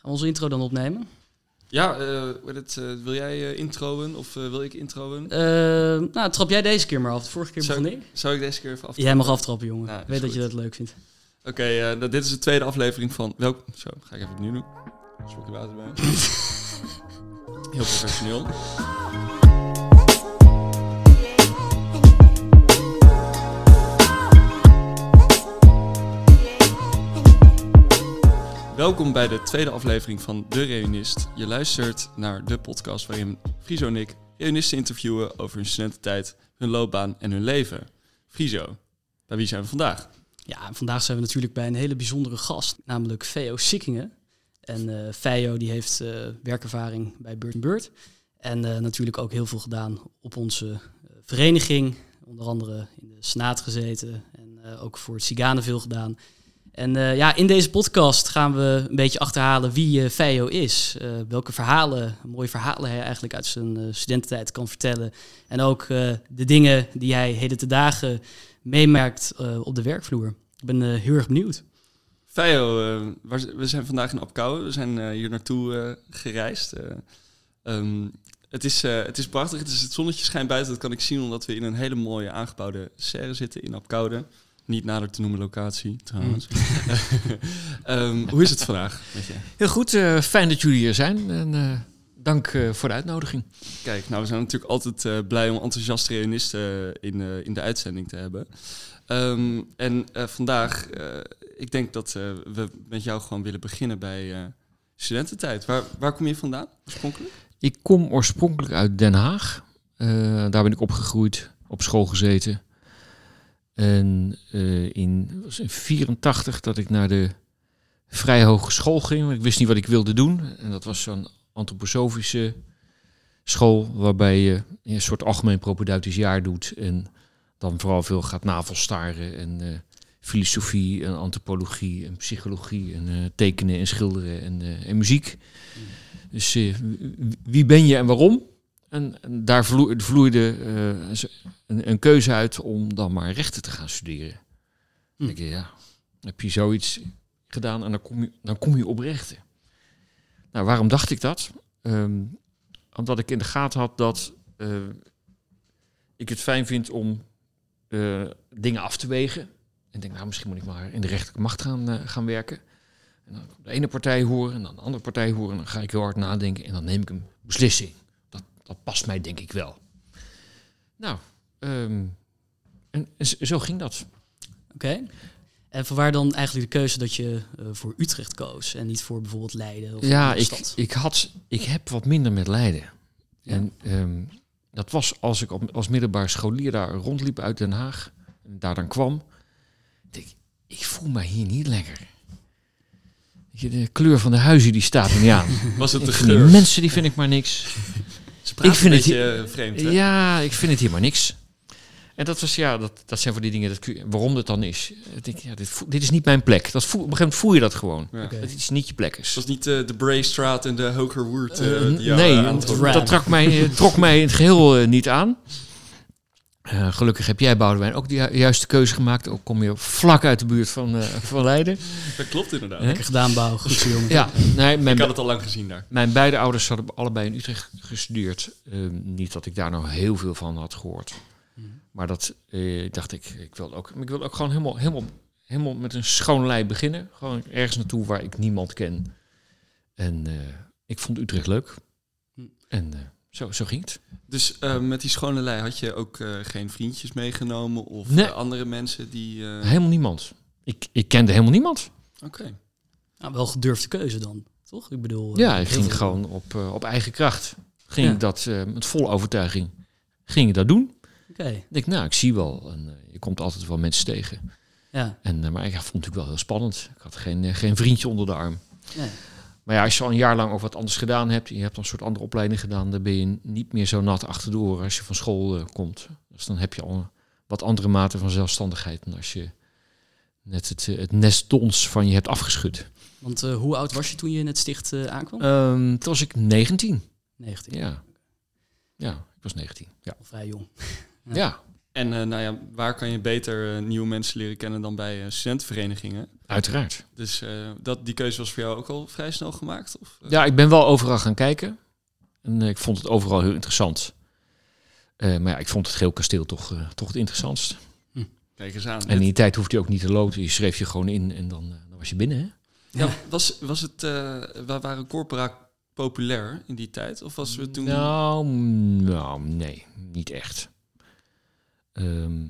Gaan we onze intro dan opnemen? Ja, eh, het, eh, wil jij eh, introen of wil ik introen? Nou, trap jij deze keer maar af. De vorige keer Zou begon ik. Zou ik deze keer even af? Jij mag aftrappen, jongen. Ik weet dat je dat leuk vindt. Oké, nou, dit is de tweede aflevering van... Welk... Zo, ga ik even opnieuw doen. Slokje water bij. Heel professioneel. Welkom bij de tweede aflevering van De Reunist. Je luistert naar de podcast waarin Friso en ik reunisten interviewen over hun studententijd, hun loopbaan en hun leven. Friso, bij wie zijn we vandaag? Ja, vandaag zijn we natuurlijk bij een hele bijzondere gast, namelijk Veo Sikkingen. En eh Veo die heeft eh, werkervaring bij Beurt. En eh, natuurlijk ook heel veel gedaan op onze vereniging. Onder andere in de Senaat gezeten en ook voor het Siganen veel gedaan. En eh, ja, in deze podcast gaan we een beetje achterhalen wie eh Veo is. Eh, welke verhalen, mooie verhalen hij eigenlijk uit zijn studententijd kan vertellen. En ook de dingen die hij heden te dagen meemerkt eh, op de werkvloer. Ik ben heel erg benieuwd. Feio, we zijn vandaag in Apkoude. We zijn hier naartoe gereisd. Eh, ehm, het, is, het is prachtig. Het, is, het zonnetje schijnt buiten. Dat kan ik zien omdat we in een hele mooie aangebouwde serre zitten in Apkoude. Niet nader te noemen locatie, trouwens. Ehm, hoe is het vandaag? Heel goed, eh, fijn dat jullie hier zijn. En eh, dank eh, voor de uitnodiging. Kijk, nou, we zijn natuurlijk altijd blij om enthousiaste reunisten in, in de uitzending te hebben. Ehm, en vandaag, ik denk dat we met jou gewoon willen beginnen bij studententijd. Waar, waar kom je vandaan oorspronkelijk? Ik kom oorspronkelijk uit Den Haag. Daar ben ik opgegroeid, op school gezeten. En eh, in, was in 84 dat ik naar de Vrij Hogeschool ging. Ik wist niet wat ik wilde doen. En dat was zo'n antroposofische school waarbij je een soort algemeen propedeutisch jaar doet. En dan vooral veel gaat navelstaren en eh, filosofie en antropologie en psychologie en eh, tekenen en schilderen en, en muziek. Dus eh, wie- wie ben je en waarom? En, en daar vloe- vloeide eh, een, een keuze uit om dan maar rechten te gaan studeren. Hm. Ik, ja, dan heb je zoiets gedaan en dan kom je, dan kom je op rechten. Nou, waarom dacht ik dat? Ehm, omdat ik in de gaten had dat eh, ik het fijn vind om eh, dingen af te wegen. En denk, nou, misschien moet ik maar in de rechterlijke macht gaan, gaan werken. En dan de ene partij horen en dan de andere partij horen. En dan ga ik heel hard nadenken en dan neem ik een beslissing. Dat, past mij denk ik wel. Nou, ehm, en zo ging dat. Oké. En vanwaar dan eigenlijk de keuze dat je eh, voor Utrecht koos en niet voor bijvoorbeeld Leiden of Ja, ik, stad? ik, had, ik heb wat minder met Leiden. Ja. En ehm, dat was als ik op, als middelbaar scholier daar rondliep uit Den Haag. En daar dan kwam. denk Ik, ik voel me hier niet lekker. De kleur van de huizen die staat er niet aan. Was het de vind die geur? mensen die vind ik maar niks. Ze praten ik vind een het beetje eh, vreemd, hè? Ja, ik vind het hier maar niks. En dat was ja, dat, dat zijn voor die dingen. Dat, waarom dat dan is. Ik denk, ja, dit, voel- dit is niet mijn plek. Dat voel, op een gegeven moment voel je dat gewoon. Ja. Dat het is niet je plek is. Het was niet eh, de Braystraat en de Hogerwoerd eh Eh, jou, nee, eh, dat, mij, eh, trok mij in het geheel eh, niet aan. Eh, gelukkig heb jij, Boudewijn, ook de ju- juiste keuze gemaakt. Ook kom je vlak uit de buurt van, eh, van Leiden. Dat klopt inderdaad. Lekker gedaan, Bouw. Goed zo, jongen. Ja, nee, mijn, Ik had het al lang gezien daar. mijn beide ouders hadden allebei in Utrecht gestudeerd. Eh, niet dat ik daar nou heel veel van had gehoord. Mhm. Maar dat eh, dacht ik, ik wil ook, ik wil ook gewoon helemaal, helemaal, helemaal met een schoon lei beginnen. Gewoon ergens naartoe waar ik niemand ken. En eh, ik vond Utrecht leuk. Hm. En eh, zo, zo ging het. Dus eh, met die schone lei had je ook eh, geen vriendjes meegenomen of Nee. eh, andere mensen die... eh, Helemaal niemand. Ik, ik kende helemaal niemand. Oké. Nou, wel gedurfde keuze dan, toch? Ik bedoel... Ja, ik ging veel- gewoon op, eh, op eigen kracht. Ging Ja. ik dat eh, met volle overtuiging. Ging ik dat doen. Oké, Ik denk, nou, ik zie wel. En, je komt altijd wel mensen tegen. ja. En, maar ik vond het natuurlijk wel heel spannend. Ik had geen, geen vriendje onder de arm. Nee. Maar ja, als je al een jaar lang ook wat anders gedaan hebt, je hebt dan een soort andere opleiding gedaan, dan ben je niet meer zo nat achter de oren als je van school eh, komt. Dus dan heb je al een wat andere mate van zelfstandigheid dan als je net het, eh, het nest dons van je hebt afgeschud. Want eh, hoe oud was je toen je in het sticht aankwam? Ehm, toen was ik 19. 19. Ja. Ja, ik was 19. Ja. Al vrij jong. Ja. En eh, nou ja, waar kan je beter eh, nieuwe mensen leren kennen dan bij eh, studentenverenigingen? Uiteraard. Dus dat, die keuze was voor jou ook al vrij snel gemaakt? Of? Ja, ik ben wel overal gaan kijken. En ik vond het overal heel interessant. Maar ja, ik vond het Geel Kasteel toch, toch het interessantst. Kijk eens aan. En in die tijd hoefde je ook niet te loten. Je schreef je gewoon in en dan, dan was je binnen. Hè? Ja, was, was het, wa- waren corpora populair in die tijd? Of was we toen... Nou, nou, nee, niet echt. Ehm,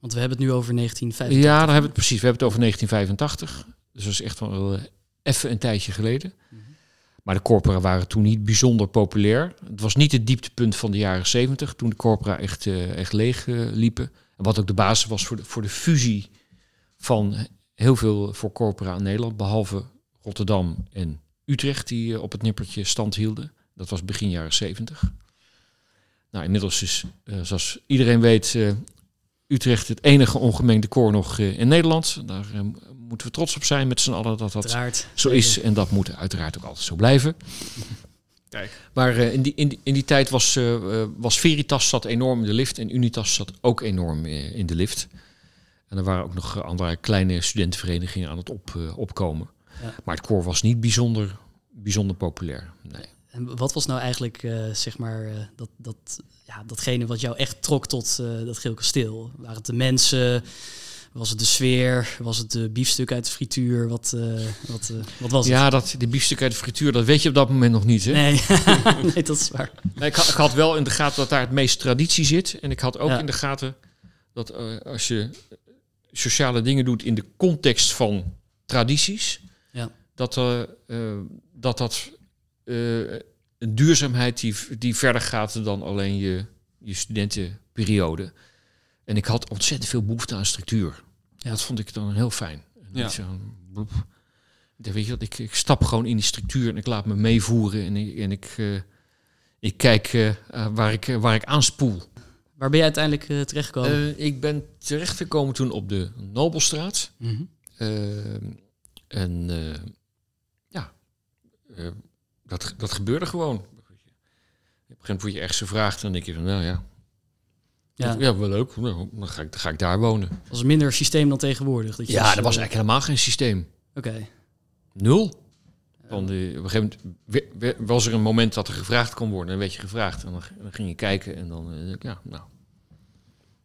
Want we hebben het nu over 1985. ja, daar hebben we het precies. We hebben het over 1985. Dus dat is echt wel eh, even een tijdje geleden. Mhm. Maar de corpora waren toen niet bijzonder populair. Het was niet het dieptepunt van de jaren 70, toen de corpora echt, eh, echt leeg eh, liepen. En wat ook de basis was voor de, voor de fusie van heel veel voor corpora in Nederland, behalve Rotterdam en Utrecht, die op het nippertje stand hielden. Dat was begin jaren 70. Nou, inmiddels is, eh, zoals iedereen weet, eh, Utrecht het enige ongemengde koor nog eh, in Nederland. Daar moeten we trots op zijn met z'n allen dat dat Uiteraard. zo is. En dat moet uiteraard ook altijd zo blijven. Kijk. Maar in, die, in, die, in die tijd was, was Veritas zat enorm in de lift en Unitas zat ook enorm in de lift. En er waren ook nog andere kleine studentenverenigingen aan het op, opkomen. Ja. Maar het koor was niet bijzonder, bijzonder populair. Nee. En wat was nou eigenlijk, eh, zeg maar, eh, dat, dat, ja, datgene wat jou echt trok tot eh, dat geel kasteel? Waren het de mensen? Was het de sfeer? Was het de biefstuk uit de frituur? Wat, wat, wat was het? Ja, dat, die biefstuk uit de frituur, dat weet je op dat moment nog niet. Hè? Nee. nee, dat is waar. Nee, ik, had, ik had wel in de gaten dat daar het meest traditie zit. En ik had ook Ja. in de gaten dat als je sociale dingen doet in de context van tradities, Ja. dat dat, dat een duurzaamheid die, die verder gaat dan alleen je, je studentenperiode. En ik had ontzettend veel behoefte aan structuur. Ja. Dat vond ik dan heel fijn. Ja. Niet zo'n bloep. Ja, Weet je wat, ik, ik stap gewoon in die structuur en ik laat me meevoeren en ik, en ik, eh, ik kijk eh, eh, waar, ik, eh, waar ik aanspoel. Waar ben je uiteindelijk eh, terechtgekomen? Eh, ik ben terechtgekomen toen op de Nobelstraat. Mhm. Eh, en eh, ja, eh, dat, dat gebeurde gewoon. Op een gegeven moment word je ergens gevraagd en dan denk je van, nou ja, Ja, ja, wel leuk. Nou, dan, ga ik, dan ga ik daar wonen. was een minder systeem dan tegenwoordig. Dat je Ja, dus, er was eh, eigenlijk helemaal geen systeem. Oké. Nul. Van de, op een gegeven moment was er een moment dat er gevraagd kon worden. Dan werd je gevraagd en dan, dan ging je kijken en dan, eh, ja, nou.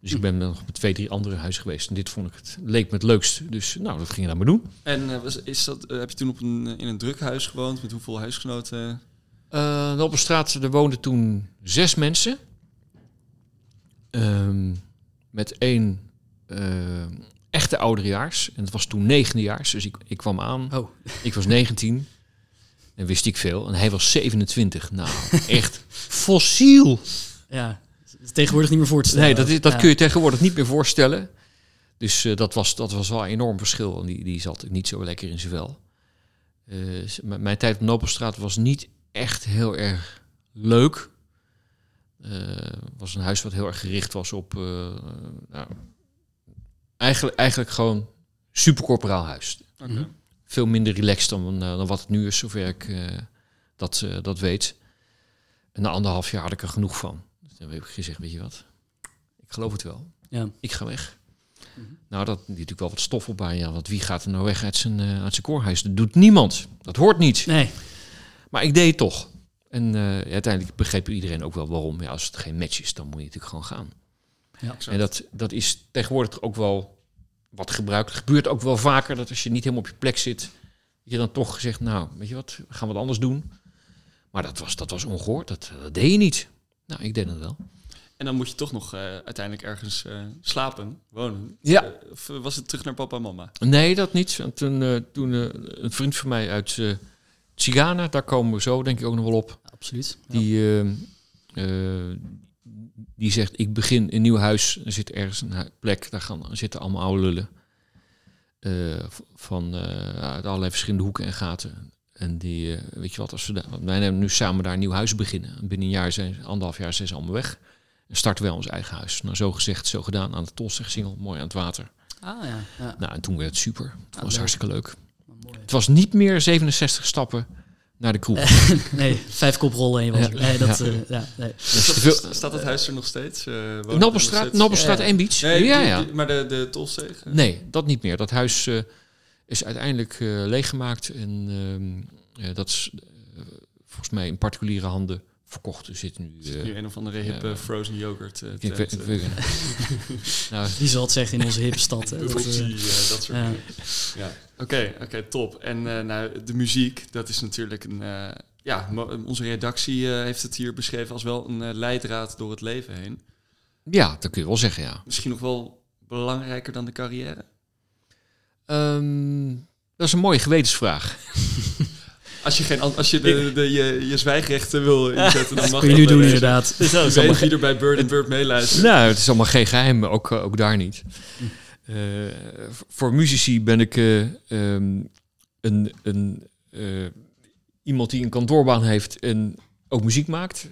Dus ik ben nog op twee, drie andere huizen geweest. En dit vond ik het, leek me het leukst. Dus nou, dat ging je dan maar doen. En eh, was, is dat, eh, heb je toen op een, in een drukhuis gewoond? Met hoeveel huisgenoten? Eh op een straat, er woonden toen zes mensen. Ehm, met één echte ouderejaars. En het was toen negendejaars. Dus ik, ik kwam aan. Oh, Ik was 19. En wist ik veel. En hij was 27. Nou, echt fossiel. ja. Is tegenwoordig niet meer voor te stellen. Nee, dat, is, dat Ja. kun je tegenwoordig niet meer voorstellen. Dus eh, dat, was, dat was wel een enorm verschil. En die, die zat niet zo lekker in zijn vel. Eh, mijn tijd op Nobelstraat was niet echt heel erg leuk. Het was een huis wat heel erg gericht was op... eh, nou, eigenlijk, eigenlijk gewoon supercorporaal huis. Mhm. Veel minder relaxed dan, eh, dan wat het nu is, zover ik eh, dat, eh, dat weet. En na anderhalf jaar had ik er genoeg van. Dan heb ik gezegd, weet je wat? Ik geloof het wel. Ja. Ik ga weg. Mhm. Nou, dat die natuurlijk wel wat stof op aan. Ja, want wie gaat er nou weg uit zijn, eh, uit zijn koorhuis? Dat doet niemand. Dat hoort niet. Nee. Maar ik deed het toch. En eh, uiteindelijk begreep iedereen ook wel waarom. Ja, als het geen match is, dan moet je natuurlijk gewoon gaan. Exact. En dat, dat is tegenwoordig ook wel wat gebruikt. Het gebeurt ook wel vaker dat als je niet helemaal op je plek zit, dat je dan toch zegt, nou, weet je wat, we gaan wat anders doen. Maar dat was, dat was ongehoord. Dat, dat deed je niet. Nou, ik deed het wel. En dan moet je toch nog eh, uiteindelijk ergens eh, slapen, wonen. Ja. Eh, of was het terug naar papa en mama? Nee, dat niet. Want toen, eh, toen een vriend van mij uit eh Tigana, daar komen we zo denk ik ook nog wel op. Absoluut. Ja. Die, eh, eh, die zegt, ik begin een nieuw huis. Er zit ergens een plek, daar gaan, zitten allemaal oude lullen. Eh, van eh, uit allerlei verschillende hoeken en gaten. En die, eh, weet je wat, als we daar, wij nemen nu samen daar een nieuw huis beginnen. En binnen een jaar zijn, anderhalf jaar zijn ze allemaal weg. En starten wij ons eigen huis. Nou, zo gezegd, zo gedaan aan de Tolstegsingel, mooi aan het water. Ah ja. ja. Nou, en toen werd het super. Het Ah, was leuk. hartstikke leuk. Mooi. Het was niet meer 67 stappen naar de kroeg. nee, vijf koprollen en je was Ja. er. Nee, dat, Ja. eh, ja, nee. Staat, staat het huis er nog steeds? Eh, steeds? Nobbelstraat Ja. en Beach. Nee, ja, ja. die- maar de, de Tolsteeg? eh? Nee, dat niet meer. Dat huis eh, is uiteindelijk eh, leeggemaakt. En ehm, eh, dat is eh, volgens mij in particuliere handen verkocht. Er zit nu... eh, Nu een of andere hippe ja. frozen yoghurt. ik weet- tent, ik weet- nou, Die zal het zeggen in onze hippe stad. Hè. Dat, dat soort ja. dingen. Ja. Oké, oké, top. En eh, nou, de muziek, dat is natuurlijk een... eh, ja, onze redactie eh, heeft het hier beschreven als wel een leidraad door het leven heen. ja, dat kun je wel zeggen, ja. Misschien nog wel belangrijker dan de carrière. Ehm, dat is een mooie gewetensvraag. Als je, geen, als je de, de, je, je zwijgrechten wil inzetten, dan mag kun je dat nu doen inderdaad. Je weet wie er bij Bird Bird meeluistert. Nou, het is allemaal geen geheim, ook, ook daar niet. Eh, voor muzici ben ik eh, ehm, een, een, eh, iemand die een kantoorbaan heeft en ook muziek maakt.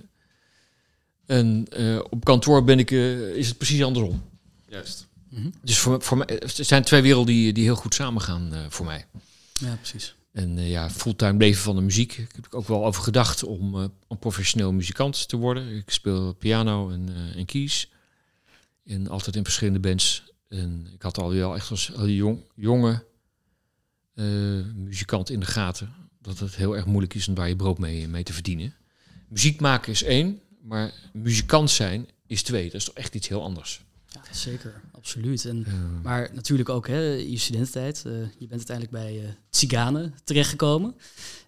En eh, op kantoor ben ik, eh, is het precies andersom. Juist. Mhm. Dus voor, voor mij, het zijn twee werelden die, die heel goed samengaan eh voor mij. Ja, precies. En eh, ja, fulltime leven van de muziek. Ik heb ook wel over gedacht om een professioneel muzikant te worden. Ik speel piano en, en keys. En altijd in verschillende bands. En ik had al wel echt als jong, jonge muzikant in de gaten. Dat het heel erg moeilijk is om daar je brood mee, mee te verdienen. Muziek maken is één, maar muzikant zijn is twee. Dat is toch echt iets heel anders. Ja, zeker. Absoluut. En, maar natuurlijk ook hè, je studententijd. eh, je bent uiteindelijk bij Tsigane terechtgekomen.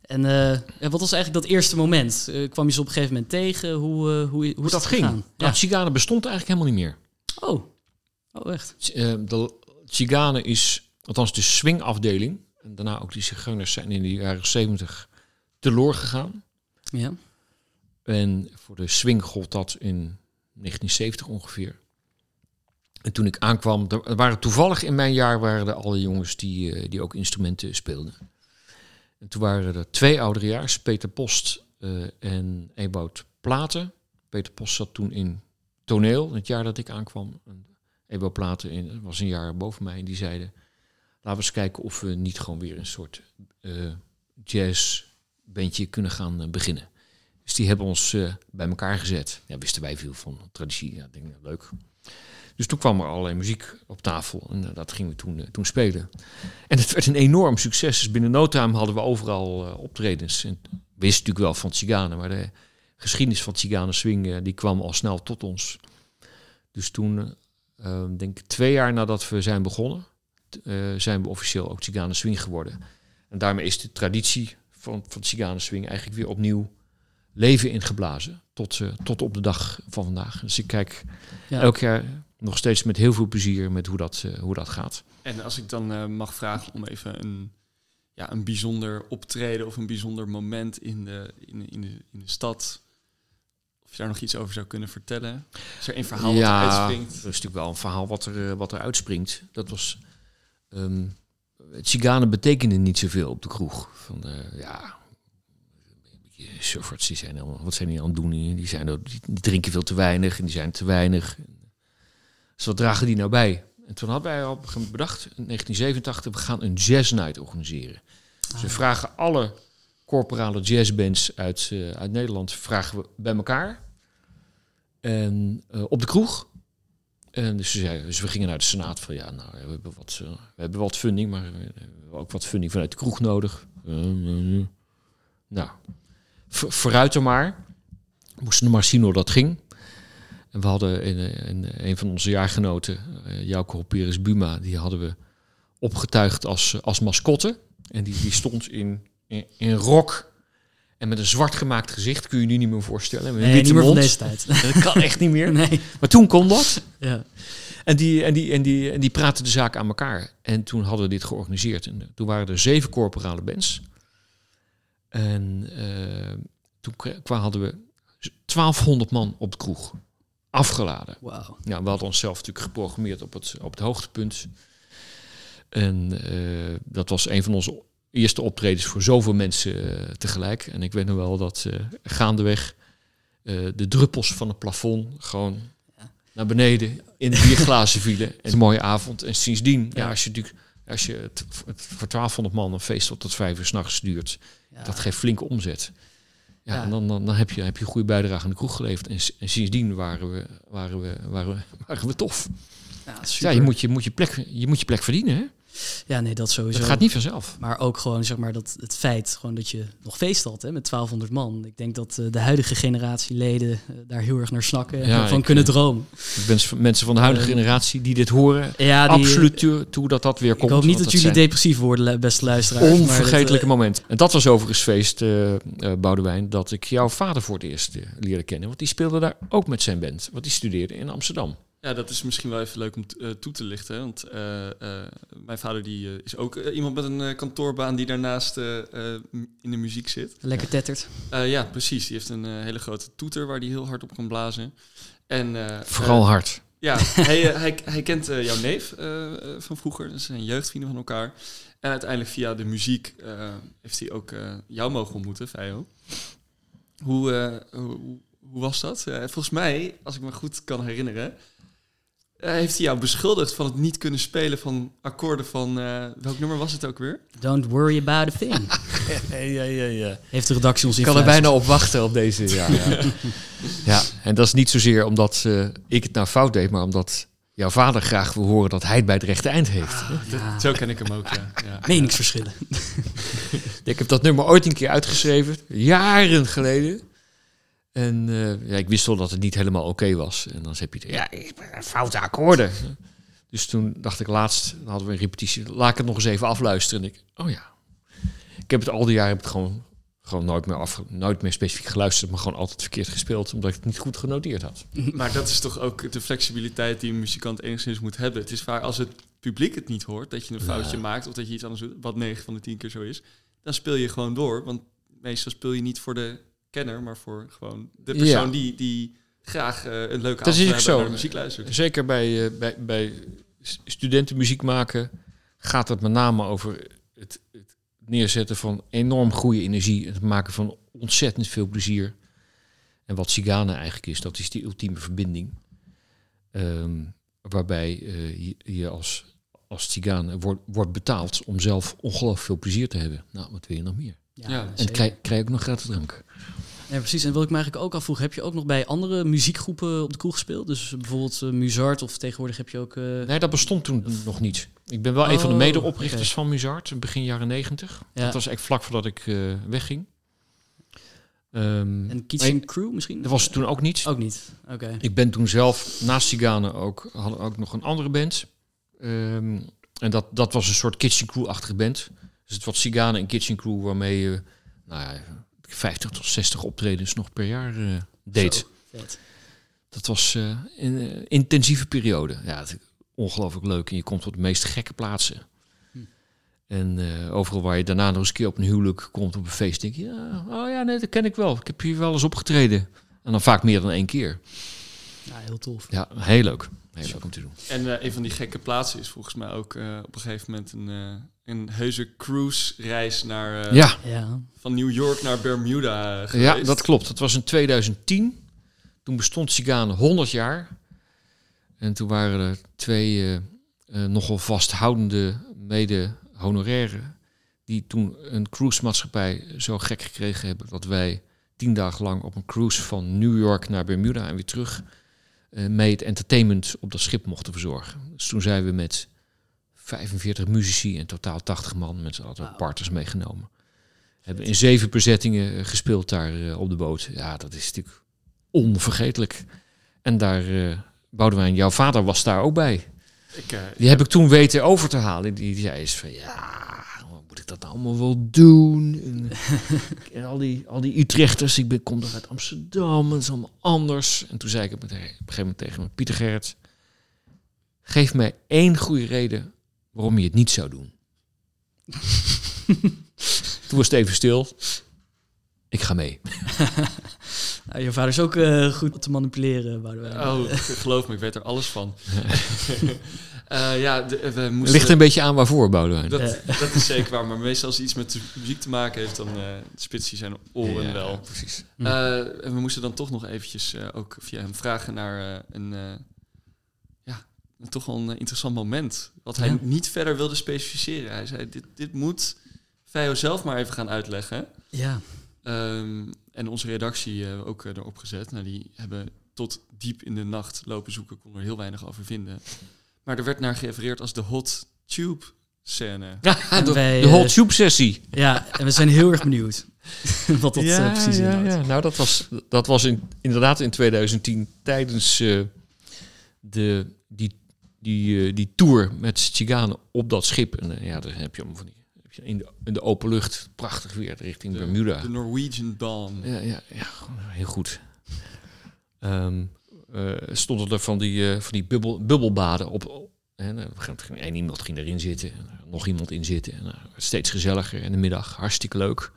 En eh, wat was eigenlijk dat eerste moment? Kwam je ze op een gegeven moment tegen? Hoe, hoe, hoe dat ging. gegaan? Nou, Ja. Tsigane bestond eigenlijk helemaal niet meer. Oh. oh, echt? De Tsigane is, althans de swingafdeling, en daarna ook die zigeuners zijn in de jaren 70 teloor gegaan. Ja. En voor de swing gold dat in 1970 ongeveer. En toen ik aankwam, er waren toevallig in mijn jaar waren er alle jongens die, eh, die ook instrumenten speelden. En toen waren er twee ouderejaars, Peter Post eh, en Ewout Platen. Peter Post zat toen in toneel, het jaar dat ik aankwam. En Ewout Platen was een jaar boven mij en die zeiden... laten we eens kijken of we niet gewoon weer een soort eh jazzbandje kunnen gaan beginnen. Dus die hebben ons bij elkaar gezet. Ja, wisten wij veel van traditie. Ja, denk, ja, leuk. Dus toen kwam er allerlei muziek op tafel en eh, dat gingen we toen, eh, toen spelen. En het werd een enorm succes. Dus binnen no time hadden we overal eh, optredens. En we wisten natuurlijk wel van Tsigane, maar de geschiedenis van Tsigane Swing die kwam al snel tot ons. Dus toen, eh, eh, denk ik twee jaar nadat we zijn begonnen, zijn we officieel ook Tsigane Swing geworden. En daarmee is de traditie van, van Tsigane Swing eigenlijk weer opnieuw leven ingeblazen. Tot, tot op de dag van vandaag. Dus ik kijk Ja. elk jaar nog steeds met heel veel plezier met hoe dat, eh, hoe dat gaat. En als ik dan eh, mag vragen om even een, ja, een bijzonder optreden of een bijzonder moment in de, in, de- in, de, in de stad. Of je daar nog iets over zou kunnen vertellen. Is er een verhaal wat ja, eruit dat is springt? natuurlijk wel een verhaal wat er, eh, wat er uitspringt. Dat was... ehm Tziganen betekenden niet zoveel op de kroeg. Van, ja, surfers, die zijn allemaal, wat zijn die aan het doen? Die, zijn, die drinken veel te weinig en die zijn te weinig. Dus wat dragen die nou bij? En toen hadden wij moment bedacht, in 1987, we gaan een jazz night organiseren. Dus we vragen alle corporale jazzbands uit, eh, uit Nederland vragen we bij elkaar. En eh, op de kroeg. En dus, ze zeiden, dus we gingen naar de Senaat van ja, nou, we hebben wat, eh, we hebben wat funding, maar we hebben ook wat funding vanuit de kroeg nodig. Nou, voor- vooruit er maar. We moesten maar zien hoe dat ging. En we hadden in, in een van onze jaargenoten, uh, Jouke Buma, die hadden we opgetuigd als, als mascotte. En die, die stond in, in, in rok en met een zwart gemaakt gezicht, kun je je nu niet meer voorstellen. Met een Nee, niet meer van deze tijd. Dat kan echt niet meer. nee. Maar toen kon dat. Ja. En die, en, die, en, die, en die praten de zaak aan elkaar. En toen hadden we dit georganiseerd. En eh, toen waren er zeven corporale bands. En eh, toen hadden we 1200 man op de kroeg. Afgeladen. Ja, we hadden onszelf natuurlijk geprogrammeerd op het, op het hoogtepunt. En eh, dat was een van onze eerste optredens voor zoveel mensen eh, tegelijk. En ik weet nog wel dat eh, gaandeweg de druppels van het plafond gewoon Ja. naar beneden in de bierglazen vielen. En een mooie avond. En sindsdien, ja. Ja. als je natuurlijk Als je het, het voor 1200 man een feest tot tot vijf uur s'nachts duurt, Ja. dat geeft flinke omzet. Ja, Ja. en dan, dan, dan heb, je, heb je een goede bijdrage aan de kroeg geleverd. En, en sindsdien waren we, waren, we, waren, we, waren we tof. Ja, Ja, super. je moet je, moet je, plek, je moet je plek verdienen. Hè? Ja, nee, dat sowieso. Dat gaat niet vanzelf. Maar ook gewoon zeg maar dat het feit gewoon dat je nog feest had hè, met 1200 man. Ik denk dat eh, de huidige generatie leden eh, daar heel erg naar snakken en Ja, van ik, kunnen eh, dromen. Ik van- mensen van de huidige Eh, generatie die dit horen, Ja, die, absoluut toe, dat dat weer Ik komt. hoop niet dat jullie zijn depressief worden, beste luisteraars. onvergetelijke moment. En dat was overigens feest, Boudewijn, dat ik jouw vader voor het eerst leerde kennen. Want die speelde daar ook met zijn band. Want die studeerde in Amsterdam. Ja, dat is misschien wel even leuk om eh, toe te lichten. Want eh, eh, mijn vader die, is ook iemand met een kantoorbaan die daarnaast in de muziek zit. Lekker tettert. Ja, precies. Die heeft een hele grote toeter waar hij heel hard op kan blazen. En, Vooral hard. ja, hij, hij, hij kent jouw neef van vroeger. Dat zijn jeugdvrienden van elkaar. En uiteindelijk via de muziek heeft hij ook jou mogen ontmoeten, Feio. Hoe, hoe, hoe was dat? Volgens mij, als ik me goed kan herinneren, heeft hij jou beschuldigd van het niet kunnen spelen van akkoorden van... eh, welk nummer was het ook weer? Don't worry about a thing. Ja, ja, ja, ja. Heeft de redactie ons Ik kan er bijna op wachten op deze. Ja, ja. ja, en dat is niet zozeer omdat eh, ik het nou fout deed, maar omdat jouw vader graag wil horen dat hij het bij het rechte eind heeft. Ja, Zo ken ik hem ook, ja. ja. meningsverschillen. Ik heb dat nummer ooit een keer uitgeschreven, jaren geleden. En eh, ja, ik wist wel dat het niet helemaal oké was. En dan heb je, ja, ben foute akkoorden. Dus toen dacht ik laatst, dan hadden we een repetitie, laat ik het nog eens even afluisteren. En ik, oh ja. Ik heb het al die jaren heb ik het gewoon, gewoon nooit, meer af, nooit meer specifiek geluisterd, maar gewoon altijd verkeerd gespeeld, omdat ik het niet goed genoteerd had. Maar dat is toch ook de flexibiliteit die een muzikant enigszins moet hebben. Het is vaak als het publiek het niet hoort, dat je een foutje maakt of dat je iets anders doet, wat 9 van de 10 keer zo is, dan speel je gewoon door. Want meestal speel je niet voor de kenner, maar voor gewoon de persoon Ja. die, die graag eh, een leuke Dat avond zo. muziek luistert. Zeker bij, eh, bij, bij studenten muziek maken gaat het met name over het, het neerzetten van enorm goede energie. Het maken van ontzettend veel plezier. En wat Sigane eigenlijk is, dat is die ultieme verbinding. Ehm, waarbij eh, je, je als, als wordt, wordt betaald om zelf ongelooflijk veel plezier te hebben. Nou, wat wil je nog meer? Ja. En krijg, krijg je ook nog gratis drank. Ja, precies. En wil ik me eigenlijk ook afvroegen, heb je ook nog bij andere muziekgroepen op de kroeg gespeeld? Dus bijvoorbeeld eh, Muzart of tegenwoordig heb je ook... eh, Nee, dat bestond toen nog niet. Ik ben wel een van de Oh, medeoprichters oké. van Muzart, begin jaren negentig. Ja. Dat was echt vlak voordat ik eh, wegging. Ehm, en Kitchen nee, Crew misschien? dat was toen ook niet. Ook niet, oké. Ik ben toen zelf, naast Sigane ook, hadden ook nog een andere band. Ehm, en dat, dat was een soort Kitchen Crew-achtige band. Dus het was Sigane en Kitchen Crew waarmee je nou ja, 50 tot 60 optredens nog per jaar eh, deed. Zo. Dat was eh, een eh, intensieve periode. Ja, het, ongelooflijk leuk. En je komt op de meest gekke plaatsen. Hm. En eh, overal waar je daarna nog eens een keer op een huwelijk komt, op een feest, denk je, ja, oh ja, nee, dat ken ik wel. Ik heb hier wel eens opgetreden. En dan vaak meer dan één keer. Ja, heel tof. Ja, heel leuk. Heel leuk om te doen. En eh, een van die gekke plaatsen is volgens mij ook eh, op een gegeven moment een, eh, een heuse cruise reis naar, eh, ja, Ja, van New York naar Bermuda geweest. ja, dat klopt. Dat was in 2010. Toen bestond Sigane 100 jaar. En toen waren er twee nogal vasthoudende mede-honorairen... die toen een cruisemaatschappij zo gek gekregen hebben... dat wij tien dagen lang op een cruise van New York naar Bermuda en weer terug... eh, mee het entertainment op dat schip mochten verzorgen. Dus toen zijn we met 45 muzici en totaal 80 man... met z'n allen partners meegenomen. Hebben in zeven bezettingen eh, gespeeld daar eh, op de boot. Ja, dat is natuurlijk onvergetelijk. En daar, eh Boudewijn, jouw vader was daar ook bij. Ik, eh, Die heb ik toen weten over te halen. Die, die zei eens van, ja, ik dat nou allemaal wel doen? En, en al, die, al die Utrechters, ik ben, kom er uit Amsterdam, het is allemaal anders. En toen zei ik op een gegeven moment tegen me, Pieter Gerrit, geef mij één goede reden waarom je het niet zou doen. toen was het even stil. Ik ga mee. Nou, je vader is ook eh, goed te manipuleren. Oh, geloof me, ik weet er alles van. Eh, ja, de, we moesten... ligt een beetje aan waarvoor, Boudewijn. Dat, Ja. dat is zeker waar, maar meestal als het iets met de muziek te maken heeft, dan uh, spitst hij zijn oren Ja, wel. precies. Hm. Eh, en we moesten dan toch nog eventjes eh, ook via hem vragen naar eh, een, eh, ja, toch wel een interessant moment. Wat hij Ja. niet verder wilde specificeren. Hij zei, dit, dit moet Veo zelf maar even gaan uitleggen. Ja, Ehm, en onze redactie eh, ook eh, erop gezet. Nou, die hebben tot diep in de nacht lopen zoeken, kon er heel weinig over vinden. Maar er werd naar gerefereerd als de hot tube scène. Ja, de, wij, de eh, hot soup sessie. ja, en we zijn heel erg benieuwd wat dat eh, precies ja, inhoudt. ja. Nou, dat was, dat was in, inderdaad in 2010 tijdens eh, de, die, die, eh, die tour met Chiganen op dat schip. En eh, ja, daar heb je allemaal van die, in, de, in de open lucht, prachtig weer, richting Bermuda. De Norwegian Dawn. Ja, ja, ja, gewoon heel goed. Ehm eh, stonden er van die, eh, van die bubbel, bubbelbaden op. En, uh, ging, één iemand ging erin zitten, en nog iemand in zitten. En, uh, steeds gezelliger in de middag, hartstikke leuk.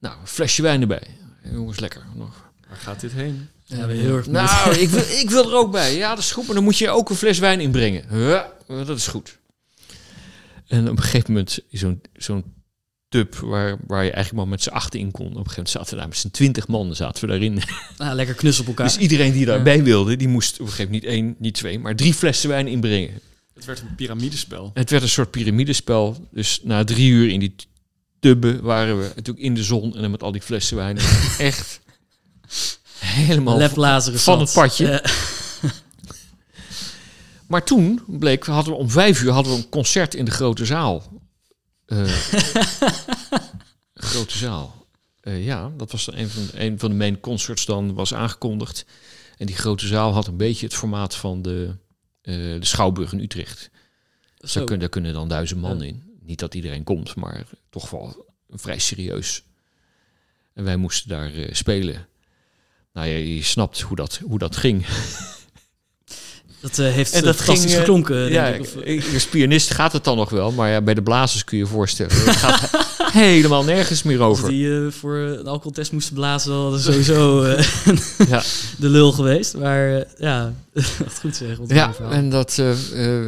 Nou, een flesje wijn erbij. Jongens, lekker. Nog. Waar gaat dit heen? Ja, heel erg. Nou, ik wil, ik wil er ook bij. Ja, dat is goed, maar dan moet je ook een fles wijn inbrengen. Ja, dat is goed. En op een gegeven moment is zo'n zo'n tub waar, waar je eigenlijk maar met z'n achten in kon. Op een gegeven moment zaten we daar met z'n twintig man zaten we daarin. Ah, lekker knus op elkaar. Dus iedereen die daarbij wilde, die moest op een gegeven moment niet één, niet twee, maar drie flessen wijn inbrengen. Het werd een piramidespel. Het werd een soort piramidespel. Dus na drie uur in die tubben waren we natuurlijk in de zon en dan met al die flessen wijn. Echt helemaal Lef Lazarus van zat. het padje. Maar toen bleek, hadden we om vijf uur hadden we een concert in de grote zaal. Eh, grote zaal. Eh, ja, dat was een van, een van de main concerts dan was aangekondigd. En die grote zaal had een beetje het formaat van de, eh, de Schouwburg in Utrecht. Dus daar, kunnen, daar kunnen dan duizend man Ja. in. Niet dat iedereen komt, maar toch wel vrij serieus. En wij moesten daar spelen. Nou ja, je snapt hoe dat, hoe dat ging. Dat eh, heeft En eh, dat fantastisch ging, eh, geklonken, denk ja, ik. Als pianist gaat het dan nog wel, maar ja, bij de blazers kun je je voorstellen. Het gaat helemaal nergens meer over. die eh, voor een alcoholtest moesten blazen, het sowieso Ja. de lul geweest. Maar ja, wat goed zeg. Ja, en dat,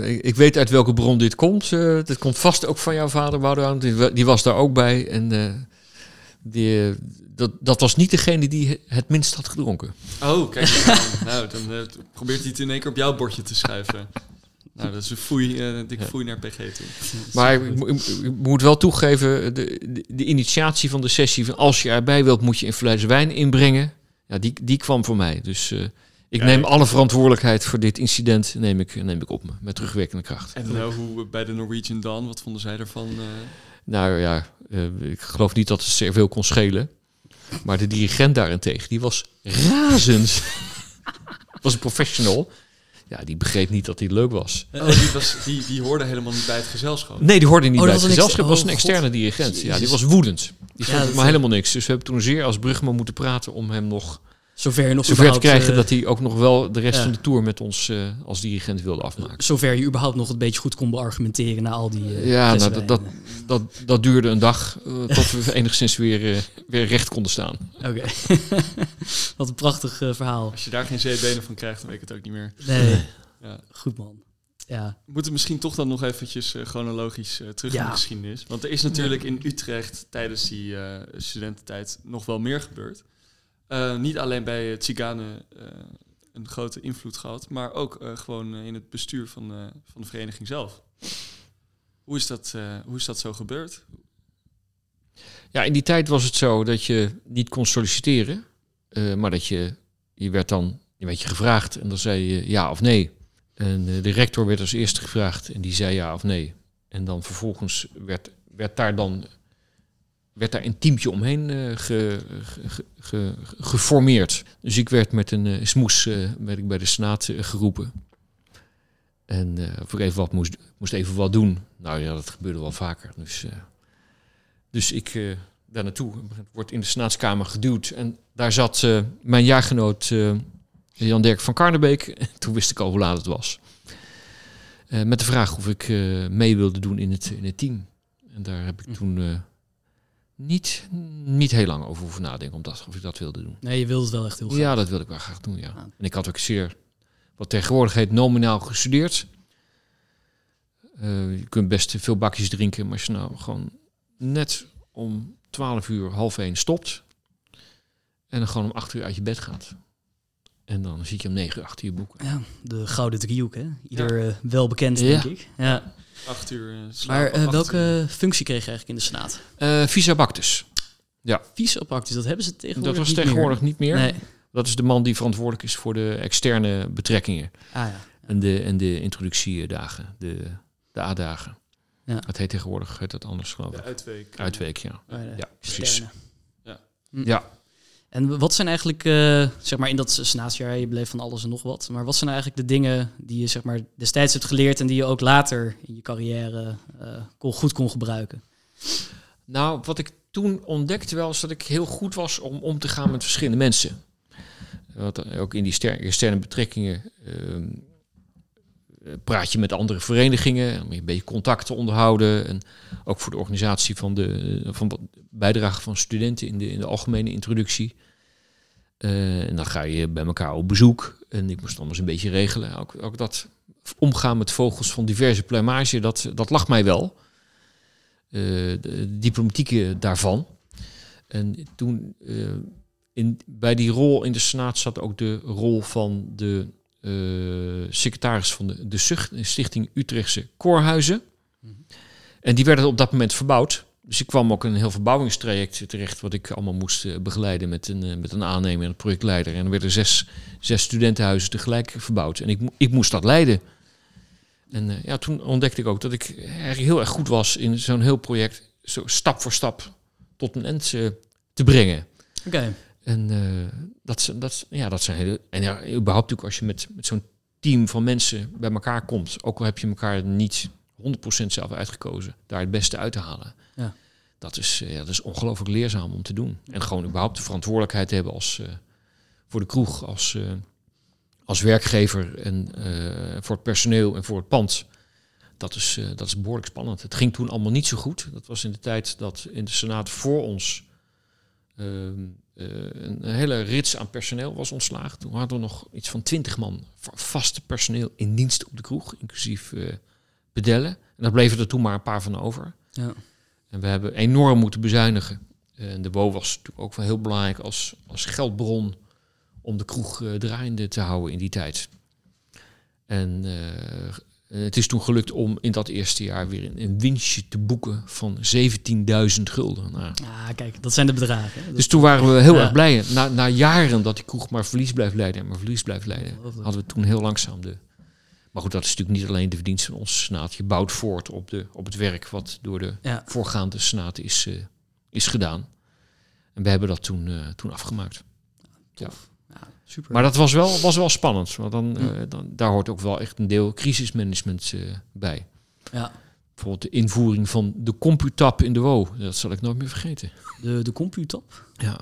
ik, ik weet uit welke bron dit komt. Dit komt vast ook van jouw vader, Boudewijn. Die, die was daar ook bij. En die, dat, dat was niet degene die het minst had gedronken. Oh, kijk. nou, dan eh, probeert hij het in één keer op jouw bordje te schuiven. Nou, dat is een foei, eh, een dikke Ja. foei naar PG toe. Maar ik, mo- ik- ik moet wel toegeven, de, de, de initiatie van de sessie... van als je erbij wilt, moet je een fles wijn inbrengen. Ja, die, die kwam voor mij. Dus eh, ik Ja, neem ik- alle verantwoordelijkheid voor dit incident neem ik, neem ik op me. Met terugwerkende kracht. En nou, hoe bij de Norwegian Dawn, wat vonden zij ervan? eh? Nou ja, ik geloof niet dat het zeer veel kon schelen. Maar de dirigent daarentegen, die was razend. was een professional. Ja, die begreep niet dat hij leuk was. Oh, die, was, die, die hoorde helemaal niet bij het gezelschap. Nee, die hoorde niet Oh, bij het gezelschap. ex- was een oh, externe God. dirigent. Ja, die was woedend. Die vond het maar helemaal niks. Dus we hebben toen zeer als Brugman moeten praten om hem nog zover je nog zover te krijgen eh, dat hij ook nog wel de rest ja. van de tour met ons eh, als dirigent wilde afmaken. zover je überhaupt nog een beetje goed kon beargumenteren na al die eh, Ja, nou, dat, dat, dat, dat duurde een dag tot we enigszins weer, eh, weer recht konden staan. Oké. Wat een prachtig verhaal. Als je daar geen zeebenen van krijgt, dan weet ik het ook niet meer. Nee, Ja. goed man. Ja, We moeten misschien toch dan nog eventjes chronologisch terug in Ja. de geschiedenis. Want er is natuurlijk in Utrecht tijdens die eh, studententijd nog wel meer gebeurd. Eh, niet alleen bij uh, Tziganen eh, een grote invloed gehad, maar ook eh, gewoon in het bestuur van, van de vereniging zelf. Hoe is dat, hoe is dat zo gebeurd? Ja, in die tijd was het zo dat je niet kon solliciteren, maar dat je, je werd dan je werd je gevraagd en dan zei je ja of nee. En de rector werd als eerste gevraagd en die zei ja of nee. En dan vervolgens werd, werd daar dan werd daar een teamtje omheen eh, ge, ge- ge- geformeerd. Dus ik werd met een eh, smoes eh, werd ik bij de senaat geroepen. En of ik even wat moest, moest even wat doen. Nou ja, dat gebeurde wel vaker. Dus, dus ik daar naartoe word in de senaatskamer geduwd. En daar zat mijn jaargenoot eh, Jan Dirk van Karnebeek. Toen wist ik al hoe laat het was. Met de vraag of ik mee wilde doen in het, in het team. En daar heb ik toen eh, niet, niet heel lang over hoeven nadenken om dat, of ik dat wilde doen. nee, je wilde het wel echt heel graag. Ja, dat wilde ik wel graag doen, ja. Ah. En ik had ook zeer, wat tegenwoordig heet, nominaal gestudeerd. Eh, je kunt best veel bakjes drinken, maar als je nou gewoon net om 12 uur, half één stopt... en dan gewoon om 8 uur uit je bed gaat... En dan zit je om negen uur achter je boek. Ja, de gouden driehoek, hè? Ieder eh, wel bekend, Ja. denk ik. Ja. Acht uur eh, Maar slapen, eh, acht welke uur. functie kreeg je eigenlijk in de Senaat? Eh Visa Bactus. Vice-opactus, dat hebben ze tegenwoordig Dat was niet tegenwoordig niet meer. Nee. Dat is de man die verantwoordelijk is voor de externe betrekkingen. Ah ja. En de, en de introductiedagen, de, de A-dagen. Ja. Het heet tegenwoordig heet dat anders, geloof De uitweek. Uitweek, ja. Ja, precies. externe. Ja. Hm. Ja. En wat zijn eigenlijk, eh, zeg maar, in dat senaatsjaar, je bleef van alles en nog wat. Maar wat zijn nou eigenlijk de dingen die je, zeg maar, destijds hebt geleerd en die je ook later in je carrière eh, kon, goed kon gebruiken? Nou, wat ik toen ontdekte wel, is dat ik heel goed was om om te gaan met verschillende mensen. Wat ook in die externe betrekkingen ehm, eh, praat je met andere verenigingen, om een beetje contact te onderhouden. En ook voor de organisatie van de van bijdrage van studenten in de, in de algemene introductie. Eh, en dan ga je bij elkaar op bezoek. En ik moest anders een beetje regelen. Ook, ook dat omgaan met vogels van diverse pluimage, dat, dat lag mij wel. Eh, de diplomatieke daarvan. En toen eh, in, bij die rol in de Senaat zat ook de rol van de secretaris van de, de Stichting Utrechtse Koorhuizen. Mhm. En die werden op dat moment verbouwd. Dus ik kwam ook in een heel verbouwingstraject terecht, wat ik allemaal moest eh, begeleiden met een, eh, met een aannemer en een projectleider. En er werden zes, zes studentenhuizen tegelijk verbouwd. En ik, ik moest dat leiden. En eh, ja, toen ontdekte ik ook dat ik eigenlijk heel erg goed was in zo'n heel project, zo stap voor stap tot een eind te brengen. Oké. En eh, dat, dat, ja, dat zijn hele. En ja, überhaupt ook als je met, met zo'n team van mensen bij elkaar komt, ook al heb je elkaar niet 100% zelf uitgekozen, daar het beste uit te halen. Ja. Dat is, eh, ja, dat is ongelooflijk leerzaam om te doen. En gewoon überhaupt de verantwoordelijkheid hebben als, eh, voor de kroeg, als, eh, als werkgever en voor het personeel en voor het pand. Dat is, dat is behoorlijk spannend. Het ging toen allemaal niet zo goed. Dat was in de tijd dat in de Senaat voor ons ehm, eh, een hele rits aan personeel was ontslagen. Toen hadden we nog iets van twintig man va- vaste personeel in dienst op de kroeg, inclusief pedellen. En daar bleven er toen maar een paar van over. Ja. En we hebben enorm moeten bezuinigen. En de WO was natuurlijk ook wel heel belangrijk als, als geldbron om de kroeg eh, draaiende te houden in die tijd. En eh, het is toen gelukt om in dat eerste jaar weer een, een winstje te boeken van 17.000 gulden. Nou, Ah, kijk, dat zijn de bedragen. hè. Dat- dus toen waren we heel Ja. erg blij. Na, na jaren dat die kroeg maar verlies blijft leiden en maar verlies blijft leiden, hadden we toen heel langzaam de. Maar goed, dat is natuurlijk niet alleen de verdienst van onze senaat. Je bouwt voort op, de, op het werk wat door de ja. voorgaande senaat is, eh, is gedaan. En we hebben dat toen, eh, toen afgemaakt. Tof. Ja, super. Maar dat was wel, was wel spannend. Want dan, Hm. eh, dan, daar hoort ook wel echt een deel crisismanagement bij. ja. Bijvoorbeeld de invoering van de computap in de WO. Dat zal ik nooit meer vergeten. De, de computop. Ja.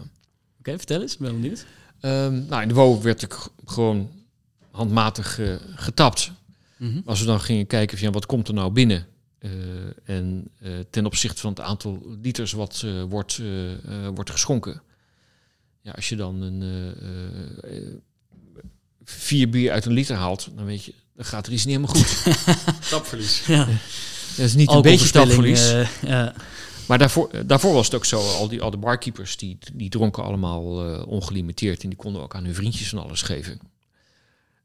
Oké, vertel eens. Ben benieuwd. Ehm, nou, in de WO werd ik gewoon handmatig eh, Mhm. Als we dan gingen kijken van ja, wat komt er nou binnen? Eh, en eh, ten opzichte van het aantal liters wat eh, wordt, eh, eh, wordt geschonken. Ja, als je dan een eh, eh, vier bier uit een liter haalt, dan weet je, dan gaat er iets niet helemaal goed. Tapverlies. Ja. Dat is niet een beetje Alcoholverspilling, tapverlies. eh, ja. Maar daarvoor, daarvoor was het ook zo, al die, al de barkeepers, die, die dronken allemaal eh, ongelimiteerd. En die konden ook aan hun vriendjes van alles geven.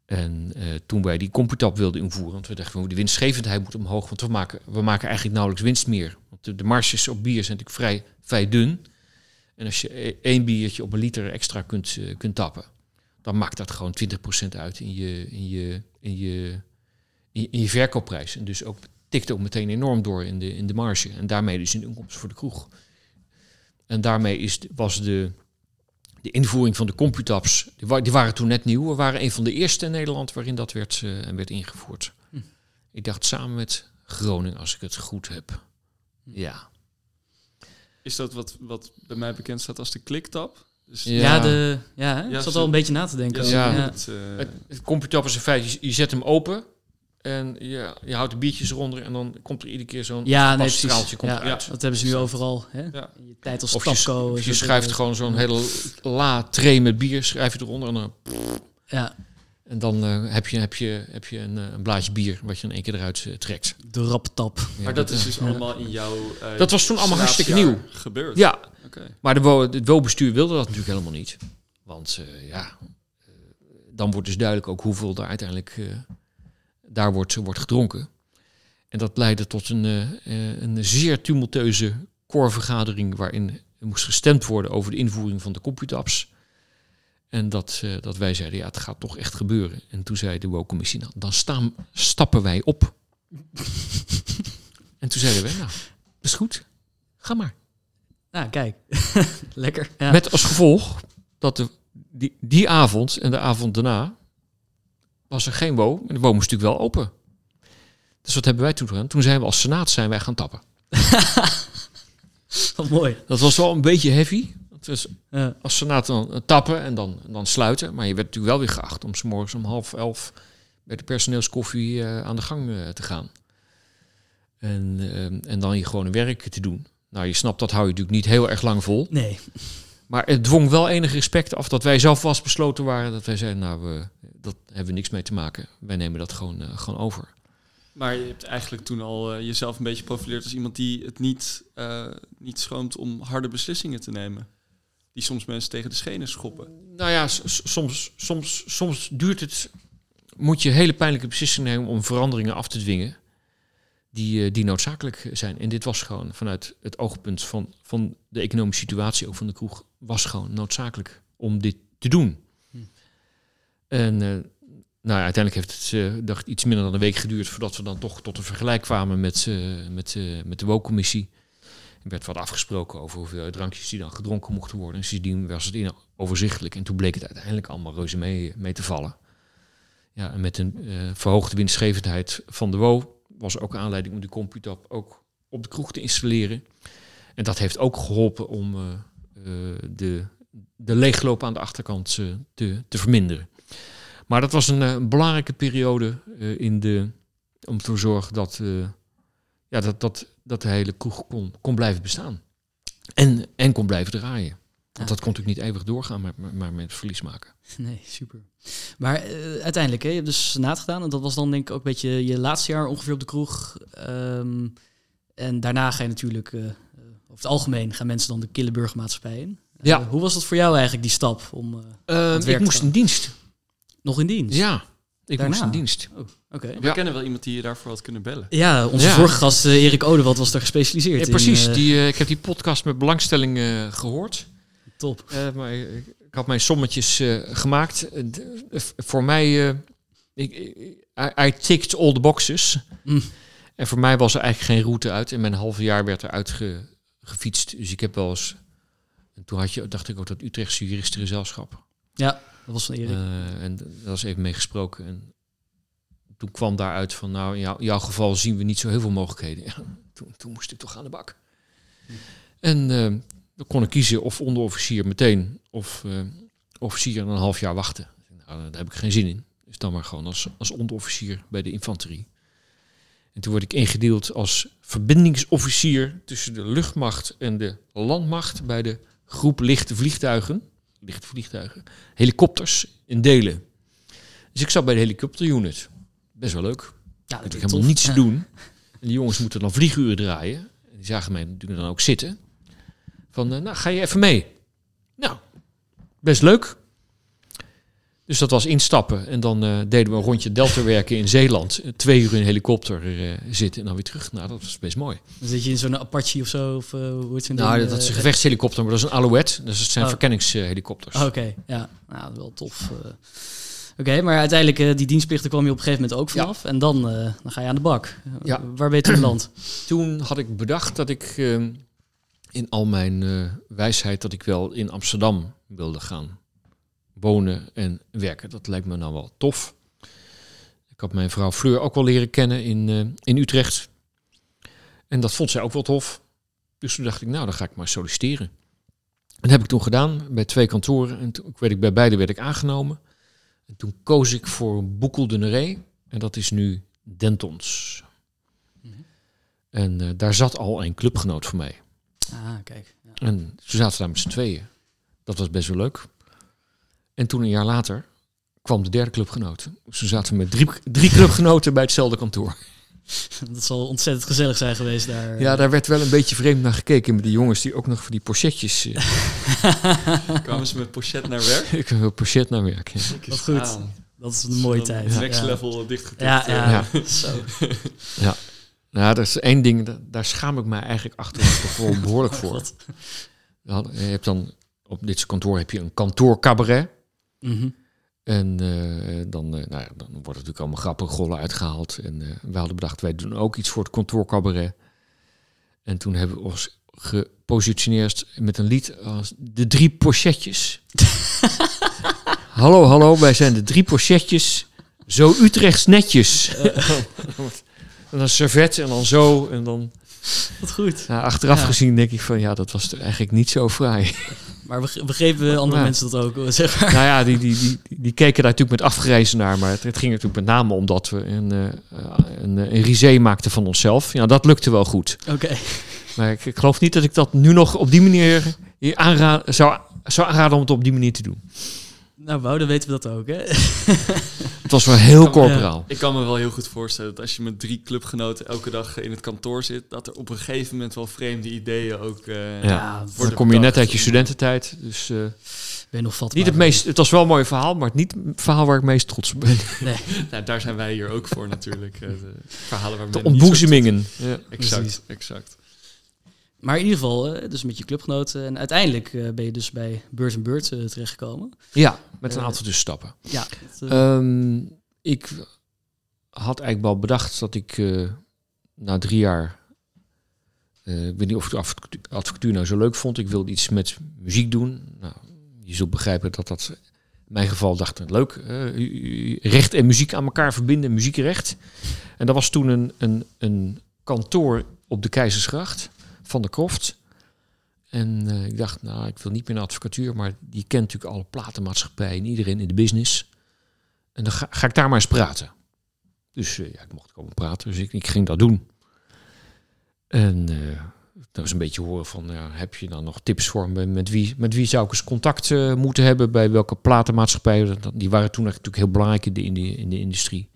En eh, toen wij die computap wilden invoeren, want we dachten, de winstgevendheid moet omhoog. Want we maken, we maken eigenlijk nauwelijks winst meer. Want de, de marges op bier zijn natuurlijk vrij, vrij dun. En als je e- één biertje op een liter extra kunt, eh, kunt tappen, dan maakt dat gewoon 20% uit in je, in, je, in, je, in, je, verkoopprijs. En dus ook tikt ook meteen enorm door in de, in de marge. En daarmee dus in de inkomsten voor de kroeg. En daarmee is, was de, de invoering van de computaps, die, wa- die waren toen net nieuw. We waren een van de eerste in Nederland waarin dat werd, eh, werd ingevoerd. Hm. Ik dacht samen met Groningen, als ik het goed heb. Ja. Is dat wat, wat bij mij bekend staat als de kliktap? Dus, Ja. Ja, de, ja hè? ik zat al een beetje na te denken. Ja, over. Ja. Het, eh, Het, het computap is in feite, je, je zet hem open en je, je houdt de biertjes eronder en dan komt er iedere keer zo'n Ja, nee, straaltje komt Ja, eruit. Dat hebben ze nu overal. Hè? Ja. In je tijd als Of je, tapco. of is je schuift gewoon zo'n hele la tray met bier, schrijf je eronder en dan, Ja, en dan eh, heb je, heb je, heb je een, eh, een blaadje bier wat je in één keer eruit eh, trekt. de raptap. Ja, maar dat is dus Ja. allemaal in jouw... eh, Dat was toen allemaal hartstikke nieuw. Gebeurd? Ja, Oké. maar de WO, het WO-bestuur wilde dat natuurlijk helemaal niet. Want eh, ja, dan wordt dus duidelijk ook hoeveel er uiteindelijk eh, daar wordt, wordt gedronken. En dat leidde tot een, eh, eh, een zeer tumultueuze koorvergadering waarin er moest gestemd worden over de invoering van de computabs. En dat, eh, dat wij zeiden, ja, het gaat toch echt gebeuren. En toen zei de WO-commissie, nou, dan staan, stappen wij op. en toen zeiden wij, nou, is goed, ga maar. Nou, kijk. Lekker. Ja. Met als gevolg dat de, die, die avond en de avond daarna was er geen WO. En de WO moest natuurlijk wel open. Dus wat hebben wij toen gedaan? Toen zijn we als senaat zijn wij gaan tappen. Wat mooi. Dat was wel een beetje heavy. Ja. als senaat dan eh, tappen en dan, dan sluiten. Maar je werd natuurlijk wel weer geacht om 's morgens om half elf bij de personeelskoffie eh, aan de gang eh, te gaan. En, eh, en dan je gewone werk te doen. Nou, je snapt, dat hou je natuurlijk niet heel erg lang vol. Nee. Maar het dwong wel enig respect af dat wij zelf vast besloten waren. Dat wij zeiden, nou, we, dat hebben we niks mee te maken. Wij nemen dat gewoon, eh, gewoon over. Maar je hebt eigenlijk toen al eh, jezelf een beetje geprofileerd als iemand die het niet, eh, niet schroomt om harde beslissingen te nemen. Die soms mensen tegen de schenen schoppen. Nou ja, soms, soms, soms duurt het. Moet je hele pijnlijke beslissingen nemen om veranderingen af te dwingen. Die, die noodzakelijk zijn. En dit was gewoon vanuit het oogpunt van, van de economische situatie, ook van de kroeg, was gewoon noodzakelijk om dit te doen. En eh, nou uiteindelijk heeft het eh, dacht, iets minder dan een week geduurd voordat we dan toch tot een vergelijk kwamen met, met, met de WO-commissie. Er werd wat afgesproken over hoeveel drankjes die dan gedronken mochten worden. En sindsdien was het in overzichtelijk. En toen bleek het uiteindelijk allemaal reuze mee, mee te vallen. Ja, en met een eh, verhoogde winstgevendheid van de WO was ook aanleiding om die Computap ook op de kroeg te installeren. En dat heeft ook geholpen om de, de leegloop aan de achterkant te, te verminderen. Maar dat was een, eh, een belangrijke periode eh, in de, om te zorgen dat, eh, ja, dat, dat, dat de hele kroeg kon, kon blijven bestaan. En, en kon blijven draaien. Want dat kon natuurlijk niet eeuwig doorgaan, maar, maar, met verlies maken. Nee, super. Maar uiteindelijk, hè, je hebt dus senaat gedaan. En dat was dan denk ik ook een beetje je laatste jaar ongeveer op de kroeg. Ehm, en daarna ga je natuurlijk, eh, over het algemeen, gaan mensen dan de kille burgermaatschappij in. Ja. hoe was dat voor jou eigenlijk, die stap om eh, Ehm, ik moest in dienst. Nog in dienst? Ja, ik Daarna? moest in dienst. Oh, oké. We Ja. kennen wel iemand die je daarvoor had kunnen bellen. Ja, onze Ja. vorige gast eh, Erik Odewald was daar gespecialiseerd Ja, in. precies. eh, die, eh, ik heb die podcast met belangstelling eh, gehoord. top. Eh, maar ik, ik had mijn sommetjes eh, gemaakt. Voor mij, eh, ik, I, I ticked all the boxes. Mm. En voor mij was er eigenlijk geen route uit. En mijn halve jaar werd eruit ge, gefietst. Dus ik heb wel eens... En toen had je, dacht ik ook dat Utrechtse juristengezelschap. Ja, was van Erik. Eh, en daar was even mee gesproken. En toen kwam daaruit van, nou, in, jou- in jouw geval zien we niet zo heel veel mogelijkheden. Ja, toen, toen moest ik toch aan de bak. En eh, dan kon ik kiezen of onderofficier meteen of eh, officier en een half jaar wachten. Nou, daar heb ik geen zin in. Dus dan maar gewoon als, als onderofficier bij de infanterie. En toen word ik ingedeeld als verbindingsofficier tussen de luchtmacht en de landmacht bij de groep lichte vliegtuigen. Lichte vliegtuigen. Helikopters in delen. Dus ik zat bij de helikopterunit. Best wel leuk. ja, Ik dat is helemaal tof. niets te doen. En die jongens moeten dan vlieguren draaien. En die zagen mij natuurlijk dan ook zitten. Van, eh, nou, ga je even mee? Nou, best leuk. Dus dat was instappen. En dan eh, deden we een rondje delta werken in Zeeland. Eh, Twee uur in een helikopter eh, zitten en dan weer terug. Nou, dat was best mooi. Dan zit je in zo'n Apache of zo, of eh, hoe heet zo'n Nou, ding? dat is een gevechtshelikopter, maar dat is een Alouette. Dus het zijn Oh. verkenningshelikopters. Oh, Oké, ja. Nou, wel tof. Oké, maar uiteindelijk, die dienstplichten kwam je op een gegeven moment ook Ja. vanaf. En dan, dan ga je aan de bak. Ja. Waar ben je toen beland? Toen had ik bedacht dat ik eh, in al mijn wijsheid dat ik wel in Amsterdam wilde gaan wonen en werken. Dat lijkt me nou wel tof. Ik had mijn vrouw Fleur ook wel leren kennen in, eh, in Utrecht. En dat vond zij ook wel tof. Dus toen dacht ik, nou, dan ga ik maar solliciteren. En dat heb ik toen gedaan bij twee kantoren. En toen werd ik bij beide werd ik aangenomen. En toen koos ik voor Boekel de Neré. En dat is nu Dentons. En eh, daar zat al een clubgenoot van mij. Ah, kijk. Ja. En toen zaten daar met z'n tweeën. Dat was best wel leuk. En toen een jaar later kwam de derde clubgenoot. Dus toen zaten we met drie, drie clubgenoten bij hetzelfde kantoor. Dat zal ontzettend gezellig zijn geweest daar. Ja, daar werd wel een beetje vreemd naar gekeken met die jongens die ook nog voor die pochetjes... eh, Kwamen ze met pochet naar werk? ik wil pochet naar werk. ja. Wat goed. aan. Dat is een mooie tijd. Next ja. level dichtgetikt. Ja, eh. ja. Ja. Zo. Nou, dat is één ding, da- daar schaam ik me eigenlijk achteraf toch wel behoorlijk voor. Had- je hebt dan, op dit kantoor heb je een kantoorcabaret. Mhm. En eh, dan, eh, nou ja, dan wordt er natuurlijk allemaal grappige rollen uitgehaald. En eh we hadden bedacht, wij doen ook iets voor het kantoorcabaret. En toen hebben we ons gepositioneerd met een lied als De Drie Pochetjes. hallo, hallo, wij zijn de Drie Pochetjes. Zo Utrechts netjes. en dan servet en dan zo. En dan, Wat goed. nou, achteraf Ja. gezien denk ik van, ja, dat was eigenlijk niet zo fraai. Maar begrepen andere Ja. mensen dat ook? Zeg maar. nou ja, die, die, die, die keken daar natuurlijk met afgerezen naar. Maar het, het ging natuurlijk met name omdat we een, eh, een, eh, een risé maakten van onszelf. Ja, dat lukte wel goed. Oké. Maar ik, ik geloof niet dat ik dat nu nog op die manier zou, zou aanraden om het op die manier te doen. Nou, Wou, dan weten we dat ook, hè? Het was wel heel Kan- corporaal. Ik kan me wel heel goed voorstellen dat als je met drie clubgenoten elke dag in het kantoor zit, dat er op een gegeven moment wel vreemde ideeën ook. eh, Ja. Dan kom je net uit je studententijd. Dus eh, ben je nog vatbaar. niet het meest. Het was wel een mooi verhaal, maar het niet het verhaal waar ik meest trots op ben. Nee, Nou, daar zijn wij hier ook voor natuurlijk. eh, de verhalen waar De ontboezemingen. Ja. Exact, Precies. exact. Maar in ieder geval, eh, dus met je clubgenoten. En uiteindelijk eh, ben je dus bij Beurt en Beurt eh, terechtgekomen. ja, met een aantal tussenstappen. Ja. dat, eh, Ehm, ik had eigenlijk wel bedacht dat ik na drie jaar. ik weet niet of ik de advocatuur, nou zo leuk vond. Ik wilde iets met muziek doen. Nou, je zult begrijpen dat dat in mijn geval dacht ik leuk. recht en muziek aan elkaar verbinden, muziekrecht. En dat was toen een, een, een kantoor op de Keizersgracht van de Kroft. En eh, ik dacht, nou, ik wil niet meer naar advocatuur, maar die kent natuurlijk alle platenmaatschappijen en iedereen in de business. En dan ga, ik daar maar eens praten. Dus eh, ja, ik mocht komen praten, dus ik, ik ging dat doen. En eh dat was een beetje horen van, ja, heb je dan nog tips voor me? Met wie, met wie zou ik eens contact moeten hebben? Bij welke platenmaatschappijen? Die waren toen natuurlijk heel belangrijk in de, in de, in de industrie.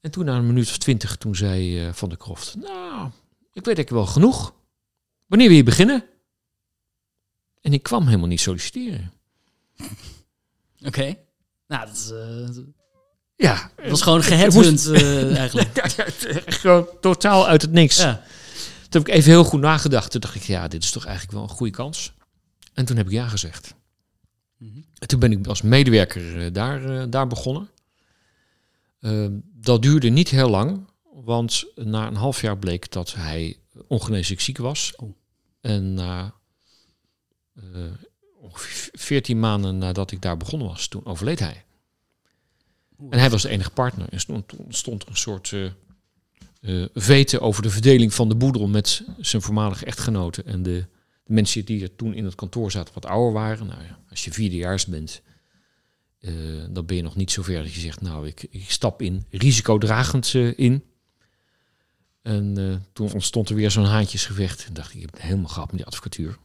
En toen na een minuut of twintig, toen zei Van der Kroft... Nou, ik weet eigenlijk wel genoeg. Wanneer wil je beginnen? En ik kwam helemaal niet solliciteren. Oké. Nou, dat, is, eh, Ja, dat was gewoon geheadhunt eh eigenlijk. Ja, gewoon totaal uit het niks. Ja. Toen heb ik even heel goed nagedacht. Toen dacht ik, ja, dit is toch eigenlijk wel een goede kans. En toen heb ik ja gezegd. Mhm. En toen ben ik als medewerker eh, daar, daar begonnen. Eh, dat duurde niet heel lang, want na een half jaar bleek dat hij ongeneeslijk ziek was. Oh. En na eh, ongeveer 14 maanden nadat ik daar begonnen was, toen overleed hij. En hij was de enige partner. En stond, toen stond er een soort eh, veten over de verdeling van de boedel met zijn voormalige echtgenoten. En de, de mensen die er toen in het kantoor zaten wat ouder waren. Nou ja, als je vierdejaars bent, dan ben je nog niet zover dat je zegt, nou, ik, ik stap in risicodragend in. En eh, toen ontstond er weer zo'n haantjesgevecht. En dacht ik, ik heb helemaal gehad met die advocatuur.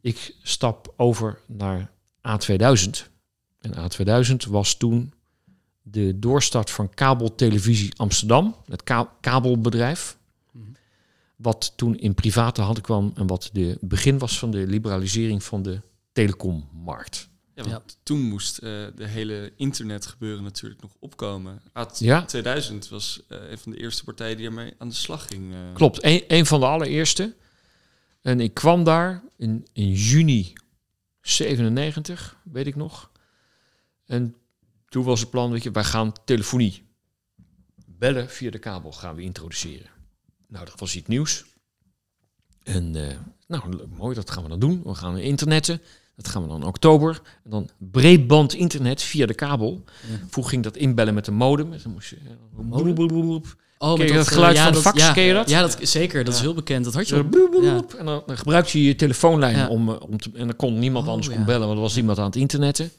Ik stap over naar A2000. En A2000 was toen de doorstart van kabeltelevisie Amsterdam, het ka- kabelbedrijf. Mhm. Wat toen in private handen kwam en wat de begin was van de liberalisering van de telecommarkt. Ja, want Ja. toen moest eh, de hele internet gebeuren natuurlijk nog opkomen. AT Ja. 2000 was eh, een van de eerste partijen die ermee aan de slag ging. eh. Klopt, een, een van de allereerste. En ik kwam daar in, in juni 97, weet ik nog. En toen was het plan, weet je, wij gaan telefonie. Bellen via de kabel gaan we introduceren. Nou, dat was iets nieuws. En nou, mooi, dat gaan we dan doen. We gaan internetten. Dat gaan we dan in oktober. En dan breedband internet via de kabel. Ja. Vroeger ging dat inbellen met een modem. En dan moest je... Modem? Oh, Ken je dat eh, geluid ja, van de fax? Ja, Ken je dat? Ja, dat, zeker. Dat is heel bekend. Dat had je. En dan, dan gebruikte je je telefoonlijn om, eh, om te, en dan kon niemand Oh, anders kon bellen, want er was iemand aan het internetten.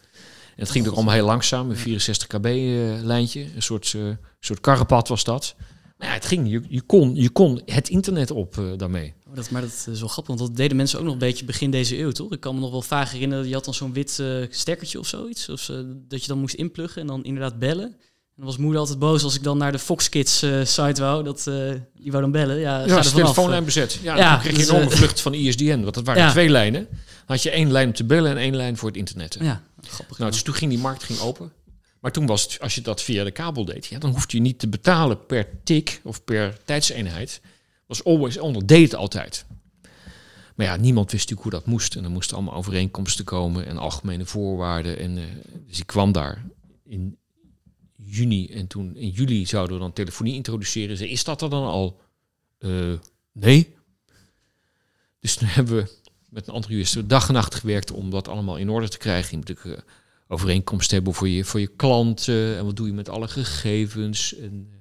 En het ging ook allemaal heel langzaam, een 64 kb eh, lijntje, een soort, eh, soort karrepad was dat. Maar ja, het ging, je, je, kon, je kon het internet op eh, daarmee. Oh, dat, maar dat is wel grappig, want dat deden mensen ook nog een beetje begin deze eeuw, toch? Ik kan me nog wel vaag herinneren, je had dan zo'n wit eh, stekkertje of zoiets. Of, eh, dat je dan moest inpluggen en dan inderdaad bellen. dan was moeder altijd boos als ik dan naar de Fox Kids eh, site wou. Dat, eh, die wou dan bellen. Ja, Ja, de telefoonlijn bezet. Ja, Ja, dan kreeg je dus, een enorme eh, vlucht van ISDN. Want dat waren Ja. twee lijnen. Dan had je één lijn om te bellen en één lijn voor het internet. Ja, grappig. Nou, dus toen ging die markt ging open. Maar toen was het, als je dat via de kabel deed, ja, dan hoefde je niet te betalen per tik of per tijdseenheid. Was always on, dat deed altijd. Maar ja, niemand wist natuurlijk hoe dat moest. En er moesten allemaal overeenkomsten komen en algemene voorwaarden. En, eh, dus die kwam daar in juni. En toen in juli zouden we dan telefonie introduceren. Ze, is dat er dan al? Eh, nee. Dus toen hebben we met een andere jurist dag en nacht gewerkt om dat allemaal in orde te krijgen. Je moet natuurlijk eh, overeenkomst hebben voor je, voor je klanten. En wat doe je met alle gegevens. En,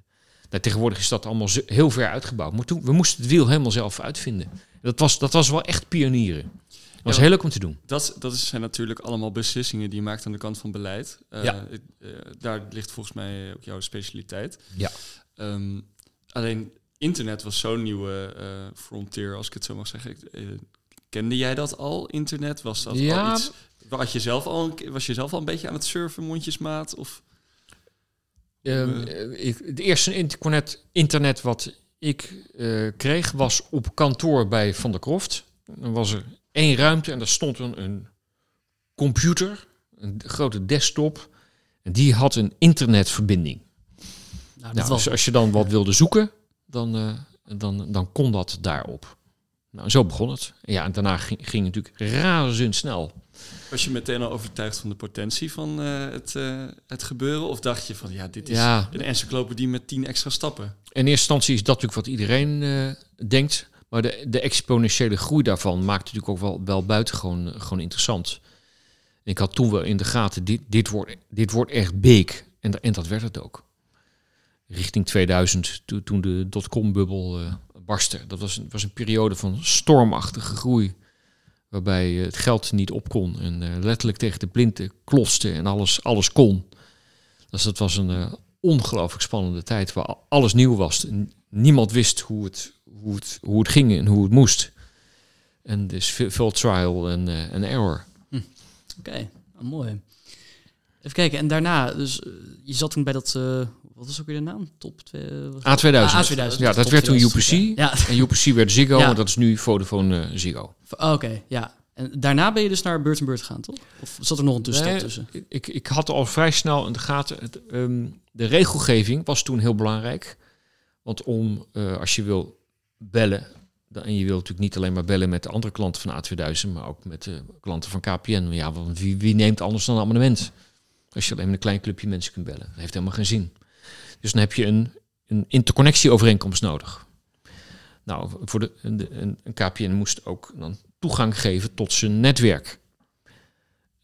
nou, tegenwoordig is dat allemaal heel ver uitgebouwd. Maar toen, we moesten het wiel helemaal zelf uitvinden. Dat was, dat was wel echt pionieren. Dat was Ja. heel leuk om te doen. Dat, dat zijn natuurlijk allemaal beslissingen die je maakt aan de kant van beleid. Eh, Ja. eh, daar ligt volgens mij ook jouw specialiteit. Ja. Ehm, alleen internet was zo'n nieuwe eh, frontier, als ik het zo mag zeggen. Kende jij dat al, internet? Was dat Ja. al iets... Je, zelf al een, was je zelf al een beetje aan het surfen, mondjesmaat? Of, Ehm, eh, ik, het eerste internet, internet wat ik eh, kreeg was op kantoor bij Van der Kroft. Dan was er één ruimte en daar stond een, een computer, een grote desktop. En die had een internetverbinding. Nou, dat Nou, was dus als je dan wat wilde zoeken, dan, eh, dan, dan kon dat daarop. Nou, en zo begon het. En ja, en daarna ging, ging het natuurlijk razendsnel. Was je meteen al overtuigd van de potentie van eh, het, eh, het gebeuren? Of dacht je van, ja, dit is Ja, een encyclopedie met tien extra stappen? in eerste instantie is dat natuurlijk wat iedereen eh, denkt. Maar de, de exponentiële groei daarvan maakt het natuurlijk ook wel, wel buitengewoon gewoon interessant. En ik had toen wel in de gaten, dit, dit, wordt, dit wordt echt big. En, en dat werd het ook. Richting 2000, to- toen de dotcom-bubbel barstte. Dat was, een- was een periode van stormachtige groei. Waarbij eh, het geld niet op kon. En eh, letterlijk tegen de plinten klotste en alles, alles kon. Dus dat was een eh, ongelooflijk spannende tijd waar alles nieuw was. Niemand wist hoe het, hoe, het, hoe het ging en hoe het moest. En dus veel, trial en en error. Oké, ah, mooi. Even kijken, en daarna, dus je zat toen bij dat, wat was ook weer de naam? Top 2? A2000. Ah, A2000. Ja, dat werd toen 2000. UPC. Ja, En UPC werd Ziggo, Ja. en dat is nu Vodafone eh, Ziggo. Oh, oké, ja. En daarna ben je dus naar Beurt Beurt gegaan, toch? Of zat er nog een tussenstap Nee, tussen? Ik, ik had al vrij snel in de gaten. Het, ehm, de regelgeving was toen heel belangrijk. Want om, eh, als je wil bellen, dan, en je wil natuurlijk niet alleen maar bellen met de andere klanten van A2000, maar ook met de klanten van KPN. Ja, want wie, wie neemt anders dan een abonnement? Als je alleen met een klein clubje mensen kunt bellen. Dat heeft helemaal geen zin. Dus dan heb je een, een interconnectieovereenkomst nodig. Nou, voor de, een, een, KPN moest ook dan toegang geven tot zijn netwerk.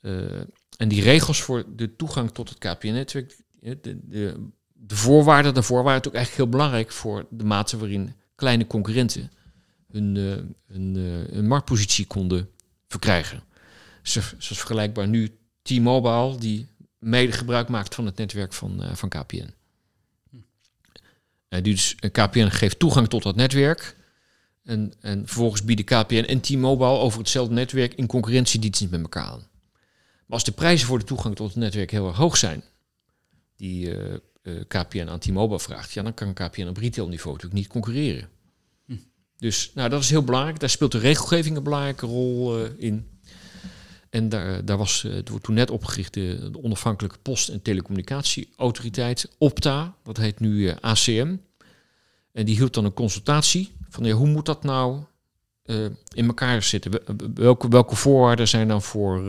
Eh, en die regels voor de toegang tot het KPN-netwerk, eh, de, de, de voorwaarden daarvoor waren natuurlijk eigenlijk heel belangrijk voor de mate waarin kleine concurrenten hun, eh, hun, marktpositie konden verkrijgen. Zo- Zoals vergelijkbaar nu T-Mobile, die mede gebruik maakt van het netwerk van, van KPN. Eh, dus eh, KPN geeft toegang tot dat netwerk. En, en vervolgens bieden KPN en T-Mobile over hetzelfde netwerk in concurrentiediensten met elkaar aan. Maar als de prijzen voor de toegang tot het netwerk heel erg hoog zijn, die eh, KPN aan T-Mobile vraagt, ja, dan kan KPN op retailniveau natuurlijk niet concurreren. Hm. Dus nou, dat is heel belangrijk. Daar speelt de regelgeving een belangrijke rol in. En daar, daar was, eh, het wordt toen net opgericht de, onafhankelijke post- en telecommunicatieautoriteit, OPTA, dat heet nu eh, ACM. En die hield dan een consultatie van ja, hoe moet dat nou eh, in elkaar zitten? Wel- Welke, welke voorwaarden zijn dan voor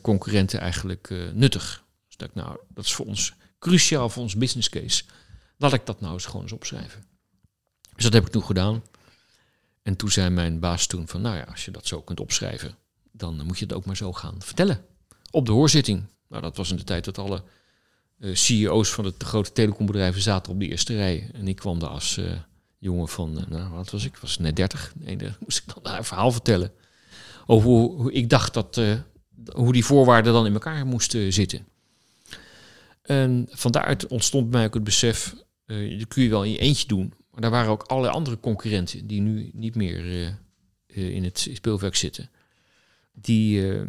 concurrenten eigenlijk nuttig? Dus dat, nou, dat is voor ons cruciaal voor ons business case. Laat ik dat nou eens gewoon eens opschrijven. Dus dat heb ik toen gedaan. En toen zei mijn baas toen van, nou ja, als je dat zo kunt opschrijven, dan moet je het ook maar zo gaan vertellen. Op de hoorzitting. Nou, dat was in de tijd dat alle eh, CEO's van de grote telecombedrijven zaten op de eerste rij. En ik kwam daar als eh, jongen van, eh, nou, wat was ik? Was net 30. Nee, moest ik dan een verhaal vertellen. Over hoe, ik dacht dat, hoe die voorwaarden dan in elkaar moesten zitten. En van daaruit ontstond bij mij ook het besef, dat kun je wel in je eentje doen. Maar daar waren ook allerlei andere concurrenten die nu niet meer in het speelwerk zitten. Die eh,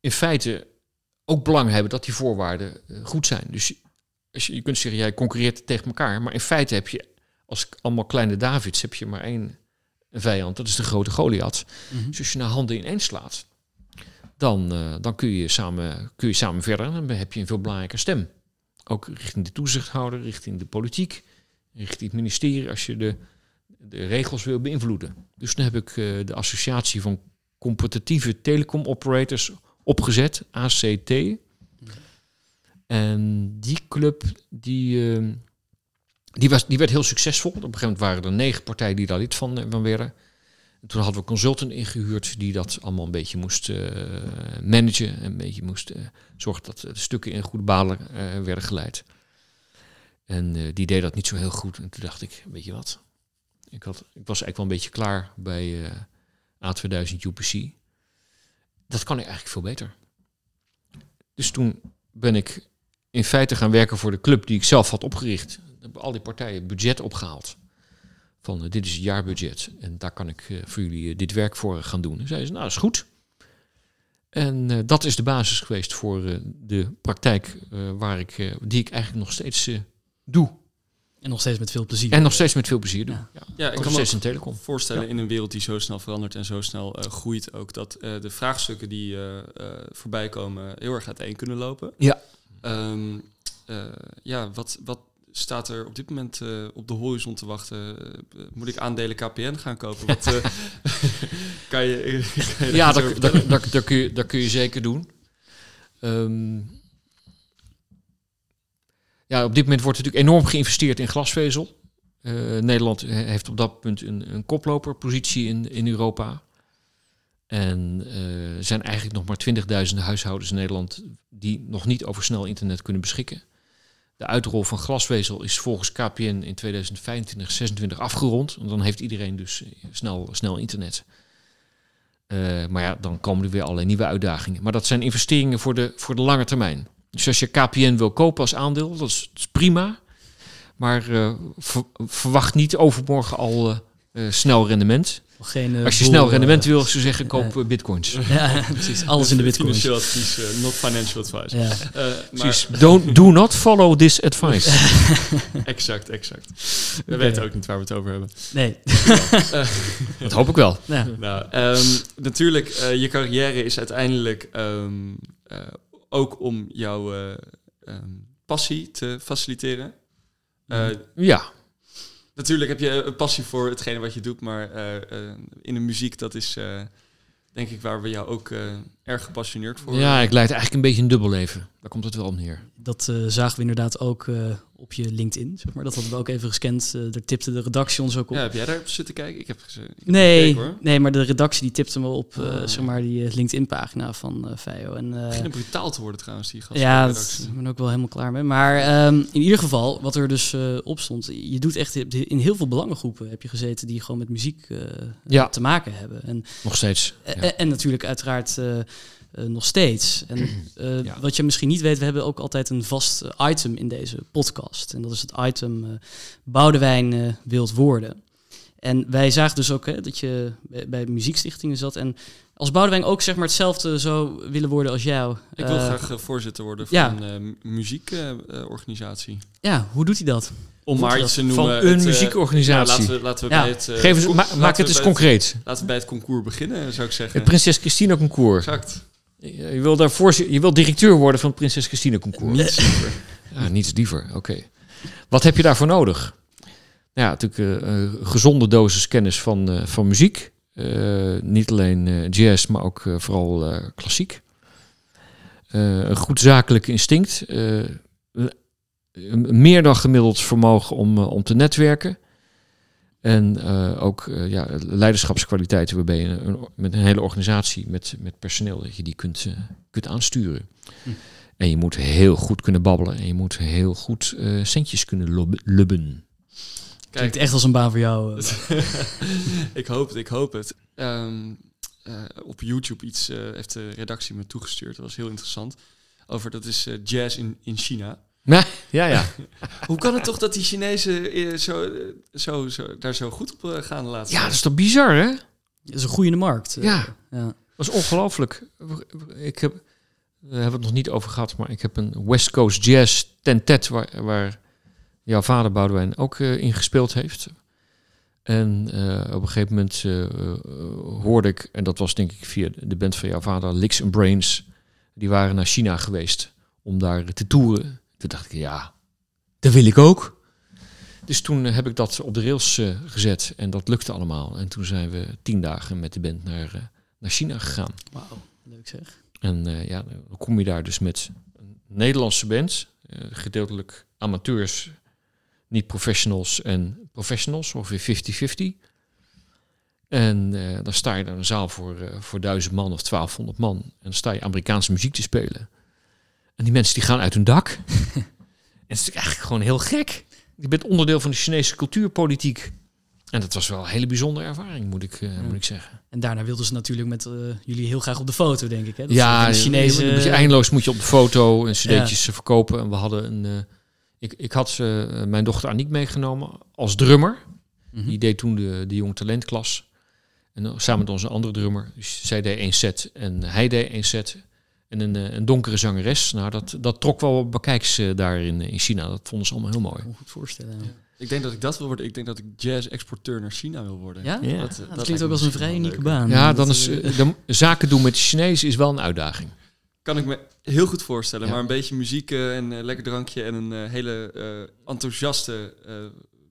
in feite ook belang hebben dat die voorwaarden eh, goed zijn. Dus als je, je kunt zeggen, jij concurreert tegen elkaar, maar in feite heb je als allemaal kleine Davids heb je maar één vijand, dat is de grote Goliath. Mhm. Dus als je naar handen ineens slaat, dan, eh, dan kun, je samen, kun je samen verder en dan heb je een veel belangrijke stem. Ook richting de toezichthouder, richting de politiek, richting het ministerie, als je de, de regels wil beïnvloeden. Dus dan heb ik de associatie van competitieve telecom operators opgezet, ACT. En die club, die, eh, die, was, die werd heel succesvol. Op een gegeven moment waren er negen partijen die daar lid van, eh, van werden. En toen hadden we consultant ingehuurd die dat allemaal een beetje moest eh, managen. En een beetje moest eh, zorgen dat de stukken in goede banen werden geleid. En die deed dat niet zo heel goed. En toen dacht ik, weet je wat? Ik, had, ik was eigenlijk wel een beetje klaar bij A2000 UPC. Dat kan ik eigenlijk veel beter. Dus toen ben ik in feite gaan werken voor de club die ik zelf had opgericht. Hebben al die partijen budget opgehaald. Van eh, dit is het jaarbudget en daar kan ik eh, voor jullie eh, dit werk voor gaan doen. En zeiden ze, nou is goed. En dat is de basis geweest voor de praktijk waar ik, die ik eigenlijk nog steeds doe. En nog steeds met veel plezier. En nog steeds met veel plezier doe. Ja. Ja. Ja, ik kan me in telecom. voorstellen Ja. in een wereld die zo snel verandert en zo snel eh, groeit ook, dat eh, de vraagstukken die eh, eh, voorbij komen heel erg uiteen kunnen lopen. Ja. Ehm, eh, ja, wat, wat staat er op dit moment eh, op de horizon te wachten? Moet ik aandelen KPN gaan kopen? Wat, eh, kan je, kan je Ja, dat, dat, dat kun je, dat kun je zeker doen. Ehm, ja, op dit moment wordt natuurlijk enorm geïnvesteerd in glasvezel. Eh, Nederland he- heeft op dat punt een, een koploperpositie in, in Europa. En eh, er zijn eigenlijk nog maar 20.000 huishoudens in Nederland die nog niet over snel internet kunnen beschikken. De uitrol van glasvezel is volgens KPN in 2025, 26 afgerond. Dan heeft iedereen dus eh, snel, snel internet. Maar ja, dan komen er weer allerlei nieuwe uitdagingen. Maar dat zijn investeringen voor de, voor de lange termijn. Dus als je KPN wil kopen als aandeel, dat is, dat is prima. Maar eh, ver- verwacht niet overmorgen al eh, eh, snel rendement. Geen, Als je boel, snel rendement wil, zou je zeggen, koop bitcoins. Ja, precies. Alles in de bitcoin. Financieel advies, not financial advice. Ja. Maar, Precies. Don't, do not follow this advice. exact, exact. We weten ook niet waar we het over hebben. Nee. dat hoop ik wel. Ja. Nou, ehm, natuurlijk, eh, je carrière is uiteindelijk ehm, eh, ook om jouw eh, ehm, passie te faciliteren. Eh, Ja, Natuurlijk heb je een passie voor hetgene wat je doet, maar eh, in de muziek, dat is denk ik waar we jou ook erg gepassioneerd voor ja, ik leid eigenlijk een beetje een dubbel leven. Daar komt het wel op neer. Dat eh, zagen we inderdaad ook eh, op je LinkedIn, zeg maar. Dat hadden we ook even gescand. Eh, daar tipte de redactie ons ook op. Ja, heb jij daar op zitten kijken? Ik heb, ik heb nee, gekeken, hoor. nee, maar de redactie die tipte me op, eh, Ah. zeg maar, die LinkedIn-pagina van eh Fio. En, eh, Beginnen brutaal te worden trouwens, die gasten. ja, ik ben ook wel helemaal klaar mee. Maar ehm, in ieder geval, wat er dus eh, op stond, je doet echt in heel veel belangengroepen heb je gezeten die gewoon met muziek eh, Ja. te maken hebben. En Nog steeds. Ja. En, en natuurlijk uiteraard eh, nog steeds. En eh, Ja. wat je misschien niet weet, we hebben ook altijd een vast eh, item in deze podcast. En dat is het item eh Boudewijn eh, wilt worden. En wij zagen dus ook hè, dat je bij, bij muziekstichtingen zat. En als Boudewijn ook zeg maar hetzelfde zou willen worden als jou. Ik wil graag voorzitter worden van ja. een muziekorganisatie. Ja, hoe doet hij dat? Om maar iets te noemen. Van een het, eh, muziekorganisatie. ja, laten we, laten we Ja. bij het... eh, Geef eens, ma- maak het eens concreet. Laten we bij het concours beginnen, zou ik zeggen. Het Prinses Christina Concours. Exact. Je je wil, daar voorzi- je wil directeur worden van het Prinses Christina Concours. Niets liever. Ja, niets liever. Oké. Wat heb je daarvoor nodig? Ja, natuurlijk eh, een gezonde dosis kennis van, van muziek. Niet alleen jazz, maar ook vooral klassiek. Een goed zakelijk instinct. Een meer dan gemiddeld vermogen om, eh, om te netwerken. En eh, ook eh, ja, leiderschapskwaliteiten waarbij je een- met een hele organisatie, met, met personeel, dat je die kunt, kunt aansturen. Hm. En je moet heel goed kunnen babbelen en je moet heel goed eh, centjes kunnen lubben. Klinkt echt als een baan voor jou. ik hoop het, ik hoop het. Ehm, eh, op YouTube iets eh, heeft de redactie me toegestuurd. Dat was heel interessant. Over dat is eh, jazz in, in China. Ja, ja, ja. Hoe kan het toch dat die Chinezen eh, zo, eh, zo, zo, daar zo goed op eh, gaan de laatste ja, dat is toch bizar, hè? Dat is een groeiende markt. Ja. ja. Dat is ongelooflijk. Ik heb hebben we het nog niet over gehad, maar ik heb een West Coast Jazz tentet waar, waar jouw vader Boudewijn ook uh, in gespeeld heeft. En uh, op een gegeven moment uh, hoorde ik, en dat was denk ik via de band van jouw vader, Licks and Brains, die waren naar China geweest om daar te toeren. Toen dacht ik, ja, dat wil ik ook. Dus toen heb ik dat op de rails gezet en dat lukte allemaal. En toen zijn we tien dagen met de band naar, naar China gegaan. Wauw, leuk zeg. En ja, dan kom je daar dus met een Nederlandse band, gedeeltelijk amateurs niet professionals en professionals, ongeveer 50-50. En dan sta je daar een zaal voor, voor duizend man of 1200 man. En dan sta je Amerikaanse muziek te spelen. En die mensen die gaan uit hun dak. en het is eigenlijk gewoon heel gek. Je bent onderdeel van de Chinese cultuurpolitiek. En dat was wel een hele bijzondere ervaring, moet ik, uh, ja. moet ik zeggen. En daarna wilden ze natuurlijk met jullie heel graag op de foto, denk ik. Hè? Dat ja, de Chinese... Je, je, eindeloos moet je op de foto en cd'tjes ja. verkopen. En we hadden een ik, ik had uh, mijn dochter Aniek meegenomen als drummer. Mm -hmm. Die deed toen de, de jong talentklas. En samen met onze andere drummer. Dus zij deed één set en hij deed één set. En een, een donkere zangeres. Nou, dat, dat trok wel bekijks uh, daar in, in China. Dat vonden ze allemaal heel mooi. Ik kan me goed voorstellen. Ja. Ik denk dat ik dat wil worden. Ik denk dat ik jazz-exporteur naar China wil worden. Ja? ja. Dat, dat, dat klinkt ook als een vrij unieke baan. Ja, dan is de zaken doen met de Chinezen is wel een uitdaging. Kan ik me heel goed voorstellen. Ja. Maar een beetje muziek en uh, lekker drankje en een uh, hele enthousiaste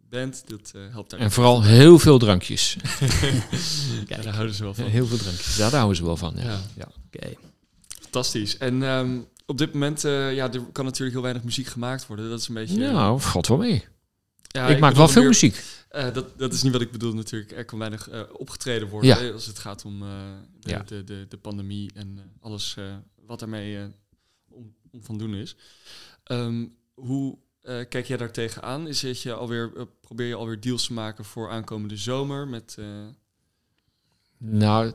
band, dat helpt daar. En vooral heel veel drankjes. ja, daar houden ze wel van. heel veel drankjes, daar houden ze wel van. Ja. ja. ja. Oké. Okay. Fantastisch. En um, op dit moment, ja, er kan natuurlijk heel weinig muziek gemaakt worden. Dat is een beetje... Nou, valt wel mee. Ja, ik, ik maak wel veel meer, muziek. Uh, dat, dat is niet wat ik bedoel natuurlijk. Er kan weinig uh, opgetreden worden ja. hè, als het gaat om uh, de, ja. de, de, de, pandemie en alles wat ermee om, om, van doen is. Um, hoe kijk jij daar tegenaan? Is je alweer, probeer je alweer deals te maken voor aankomende zomer met... Nou,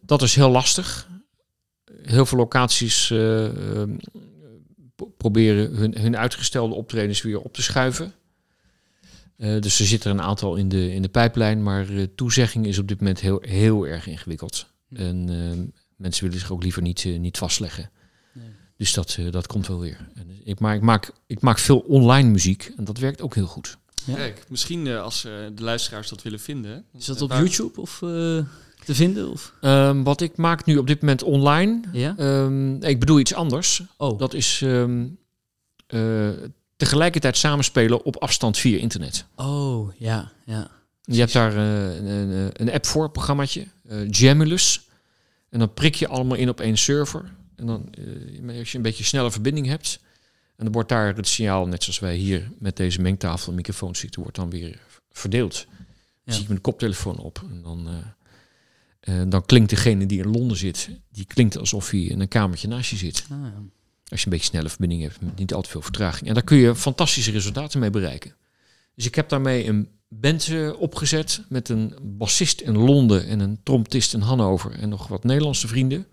dat is heel lastig. Heel veel locaties ehm, proberen hun, hun uitgestelde optredens weer op te schuiven. Uh, dus er zitten een aantal in de, in de pijplijn, maar uh, toezegging is op dit moment heel, heel erg ingewikkeld. Hm. En uh, mensen willen zich ook liever niet, niet vastleggen. Nee. Dus dat, dat komt wel weer. En ik, maar ik maak, ik maak veel online muziek en dat werkt ook heel goed. Ja. Kijk, misschien als de luisteraars dat willen vinden. Is dat op YouTube of te vinden? Of? Um, wat ik maak nu op dit moment online. Ja? Um, ik bedoel iets anders. Oh. Dat is um, tegelijkertijd samenspelen op afstand via internet. Oh, ja, ja. Je hebt daar uh, een, een, app voor, programmaatje, uh, Jamulus. En dan prik je allemaal in op één server. En dan, uh, als je een beetje snelle verbinding hebt, en dan wordt daar het signaal, net zoals wij hier met deze mengtafel en microfoon zitten, wordt dan weer verdeeld. Dan ja. zie ik mijn koptelefoon op. En dan, dan klinkt degene die in Londen zit, die klinkt alsof hij in een kamertje naast je zit. Ah, ja. Als je een beetje snelle verbinding hebt, met niet al te veel vertraging. En daar kun je fantastische resultaten mee bereiken. Dus ik heb daarmee een band opgezet met een bassist in Londen en een trompetist in Hannover en nog wat Nederlandse vrienden.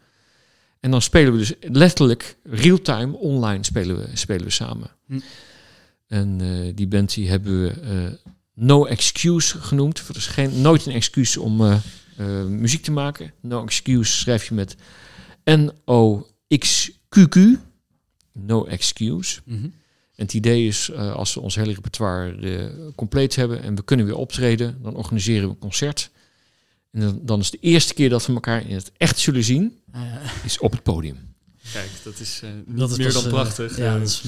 En dan spelen we dus letterlijk real-time online spelen we, spelen we samen. Hm. En uh, die band die hebben we uh, No Excuse genoemd. Dat is geen, nooit een excuus om muziek te maken. No Excuse schrijf je met N-O-X-Q-Q. No Excuse. Mm -hmm. En het idee is, uh, als we ons hele repertoire uh, compleet hebben en we kunnen weer optreden, dan organiseren we een concert. En dan, dan is de eerste keer dat we elkaar in het echt zullen zien, uh, is op het podium. Kijk, dat is niet dat is meer dan prachtig. ja, dat is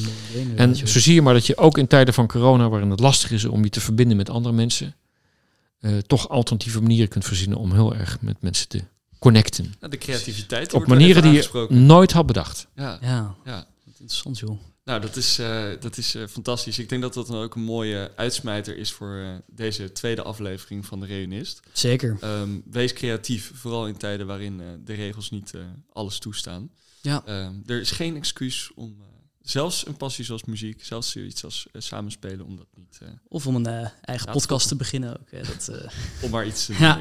en zo zie je maar dat je ook in tijden van corona, waarin het lastig is om je te verbinden met andere mensen, toch alternatieve manieren kunt verzinnen om heel erg met mensen te connecten. Ja, de creativiteit. Op manieren die je nooit had bedacht. Ja, ja. ja. interessant joh. Nou, dat is, uh, dat is uh, fantastisch. Ik denk dat dat dan ook een mooie uitsmijter is voor uh, deze tweede aflevering van de Reunist. Zeker. Um, wees creatief, vooral in tijden waarin de regels niet alles toestaan. Ja. Um, er is geen excuus om zelfs een passie zoals muziek, zelfs zoiets als samenspelen, om dat niet... of om een eigen podcast te beginnen ook. Hè. Dat, om maar iets te doen, ja.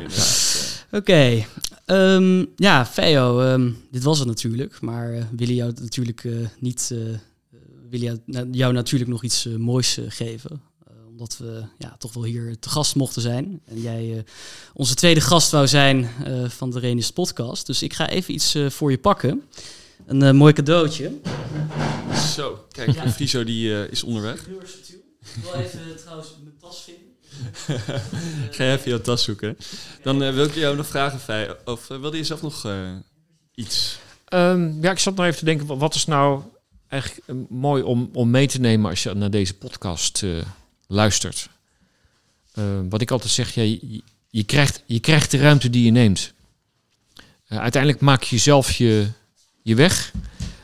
Oké. Okay. Um, ja, Feo, um, dit was het natuurlijk. Maar willen jou natuurlijk niet... Uh, willen jou, jou, natuurlijk nog iets moois geven. omdat we ja, toch wel hier te gast mochten zijn. En jij onze tweede gast wou zijn van de Renis podcast. Dus ik ga even iets voor je pakken. Een eh, mooi cadeautje. Zo, kijk, Ja. Friso die eh, is onderweg. Heel erg subtiel. Ik wil even trouwens mijn tas vinden. Ga je even jouw tas zoeken. Dan eh, wil ik jou nog vragen, Fij, of eh, wilde je zelf nog eh, iets? Ehm, ja, ik zat nou even te denken, wa- wat is nou eigenlijk eh, mooi om, om mee te nemen als je naar deze podcast eh, luistert? Ehm, wat ik altijd zeg, ja, je, je, krijgt, je krijgt de ruimte die je neemt. Eh, uiteindelijk maak je zelf je, je weg.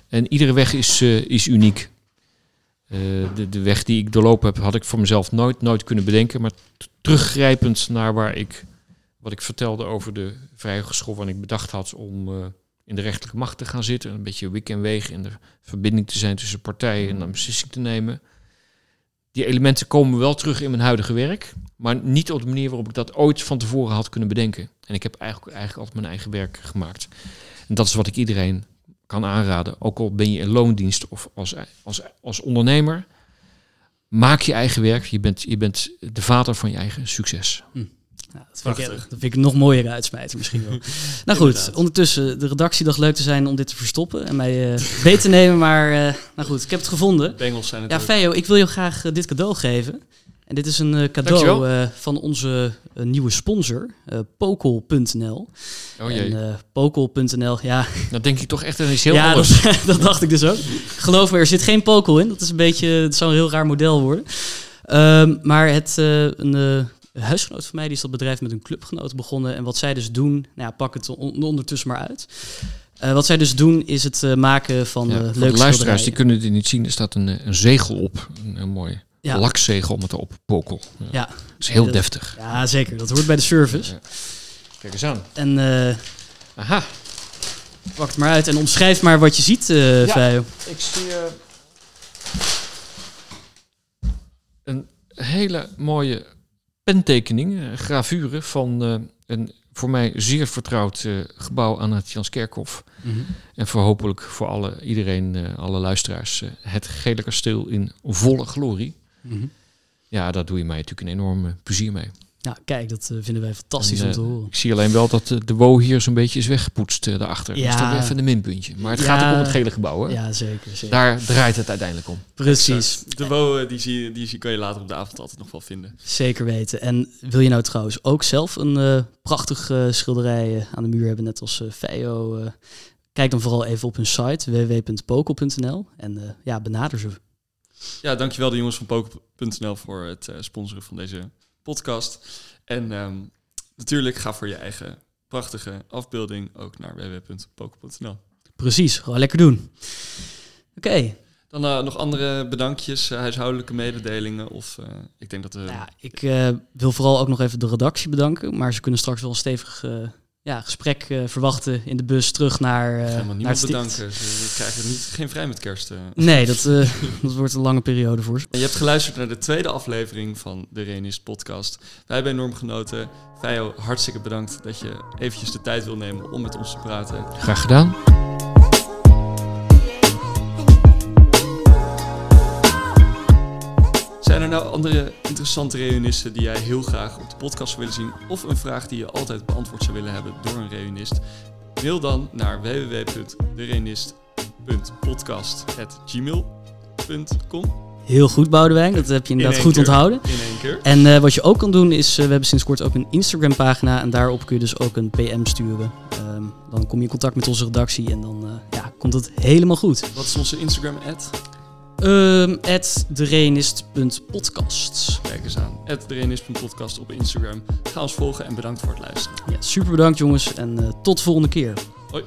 En iedere weg is, eh, is uniek. Eh, de, de weg die ik doorlopen heb, had ik voor mezelf nooit, nooit kunnen bedenken. Maar teruggrijpend naar waar ik, wat ik vertelde over de vrije school, waar ik bedacht had om eh, in de rechterlijke macht te gaan zitten. Een beetje wik en weeg in de verbinding te zijn tussen partijen en een beslissing te nemen. Die elementen komen wel terug in mijn huidige werk, maar niet op de manier waarop ik dat ooit van tevoren had kunnen bedenken. En ik heb eigenlijk, eigenlijk altijd mijn eigen werk gemaakt. En dat is wat ik iedereen kan aanraden. Ook al ben je in loondienst of als, als, als ondernemer. Maak je eigen werk. Je bent, je bent de vader van je eigen succes. Ja, dat, vind ik, dat vind ik nog mooiere uitsmijter misschien wel. nou goed, Inderdaad. ondertussen, de redactie dacht leuk te zijn om dit te verstoppen en mij eh beet te nemen. Maar eh, nou goed, ik heb het gevonden. Bengels zijn het Ja. Feo, ik wil je graag eh, dit cadeau geven. En dit is een eh, cadeau eh, van onze eh, nieuwe sponsor, Pokel.nl. Oh jee, En Pokel.nl, ja, dan denk ik toch echt iets heel ja anders. dat, dat dacht ik dus ook. Geloof me, er zit geen Pokel in. Dat is een beetje, het zou een heel raar model worden. Ehm, maar het, een huisgenoot van mij die is dat bedrijf met een clubgenoot begonnen. En wat zij dus doen, nou ja, pak het on- ondertussen maar uit. Wat zij dus doen is het maken van Ja, voor leuke de luisteraars, die kunnen dit niet zien. Er staat een, een zegel op. Een, een mooi Ja. lakzegel met erop pokel. Ja. Ja. Dat is heel Dat- deftig. Ja, zeker. Dat hoort bij de service. Kijk eens aan. En eh, Aha. pak het maar uit en omschrijf maar wat je ziet, Ja. Feo. Ik zie eh, een hele mooie pentekening, gravure van een voor mij zeer vertrouwd gebouw aan het Janskerkhof. En voor hopelijk voor alle, iedereen, alle luisteraars, het gele kasteel in volle glorie. Mhm. Ja, daar doe je mij natuurlijk een enorm plezier mee. Ja, kijk, dat eh, vinden wij fantastisch En, om te eh, horen. Ik zie alleen wel dat eh, de wo hier zo'n beetje is weggepoetst daarachter. Dat is Ja. weer even een minpuntje. Maar het Ja. gaat ook om het gele gebouw, hè? Ja, zeker. zeker. Daar draait het uiteindelijk om. Precies. Exact. De WO, die, zie, je- die zie, kan je later op de avond altijd nog wel vinden. Zeker weten. En wil je nou trouwens ook zelf een eh prachtig eh, schilderij aan de muur hebben, net als eh Feo? eh, kijk dan vooral even op hun site www.pokel.nl en eh, ja, benader ze. Ja, dankjewel de jongens van Poker.nl voor het eh, sponsoren van deze podcast. En ehm, natuurlijk ga voor je eigen prachtige afbeelding ook naar www.poker.nl. Precies, gewoon lekker doen. Oké, Dan eh, nog andere bedankjes, eh, huishoudelijke mededelingen of ik denk dat we... nou ja, ik wil vooral ook nog even de redactie bedanken, maar ze kunnen straks wel een stevig ja, gesprek eh, verwachten in de bus terug naar, Ik eh ga helemaal naar niemand sticht. bedanken. Ze, ze krijgen niet, geen vrij met kerst. eh. Nee, dat, eh, dat wordt een lange periode voor ze. En je hebt geluisterd naar de tweede aflevering van de Renist podcast. Wij hebben enorm genoten. Fijo, hartstikke bedankt dat je eventjes de tijd wil nemen om met ons te praten. Graag gedaan. Zijn er nou andere interessante reunissen die jij heel graag op de podcast zou willen zien? Of een vraag die je altijd beantwoord zou willen hebben door een reunist? Mail dan naar www.derenist.podcast.gmail.com Heel goed, Boudewijn. Dat heb je inderdaad goed keer. onthouden. In één keer. En eh, wat je ook kan doen is, eh, we hebben sinds kort ook een Instagram pagina en daarop kun je dus ook een PM sturen. Ehm, dan kom je in contact met onze redactie en dan eh, ja, komt het helemaal goed. Wat is onze Instagram ad? Ehm at derenist.podcast. Kijk eens aan. Derenist.podcast op Instagram. Ga ons volgen en bedankt voor het luisteren. Ja, super bedankt jongens en eh, tot de volgende keer. Hoi.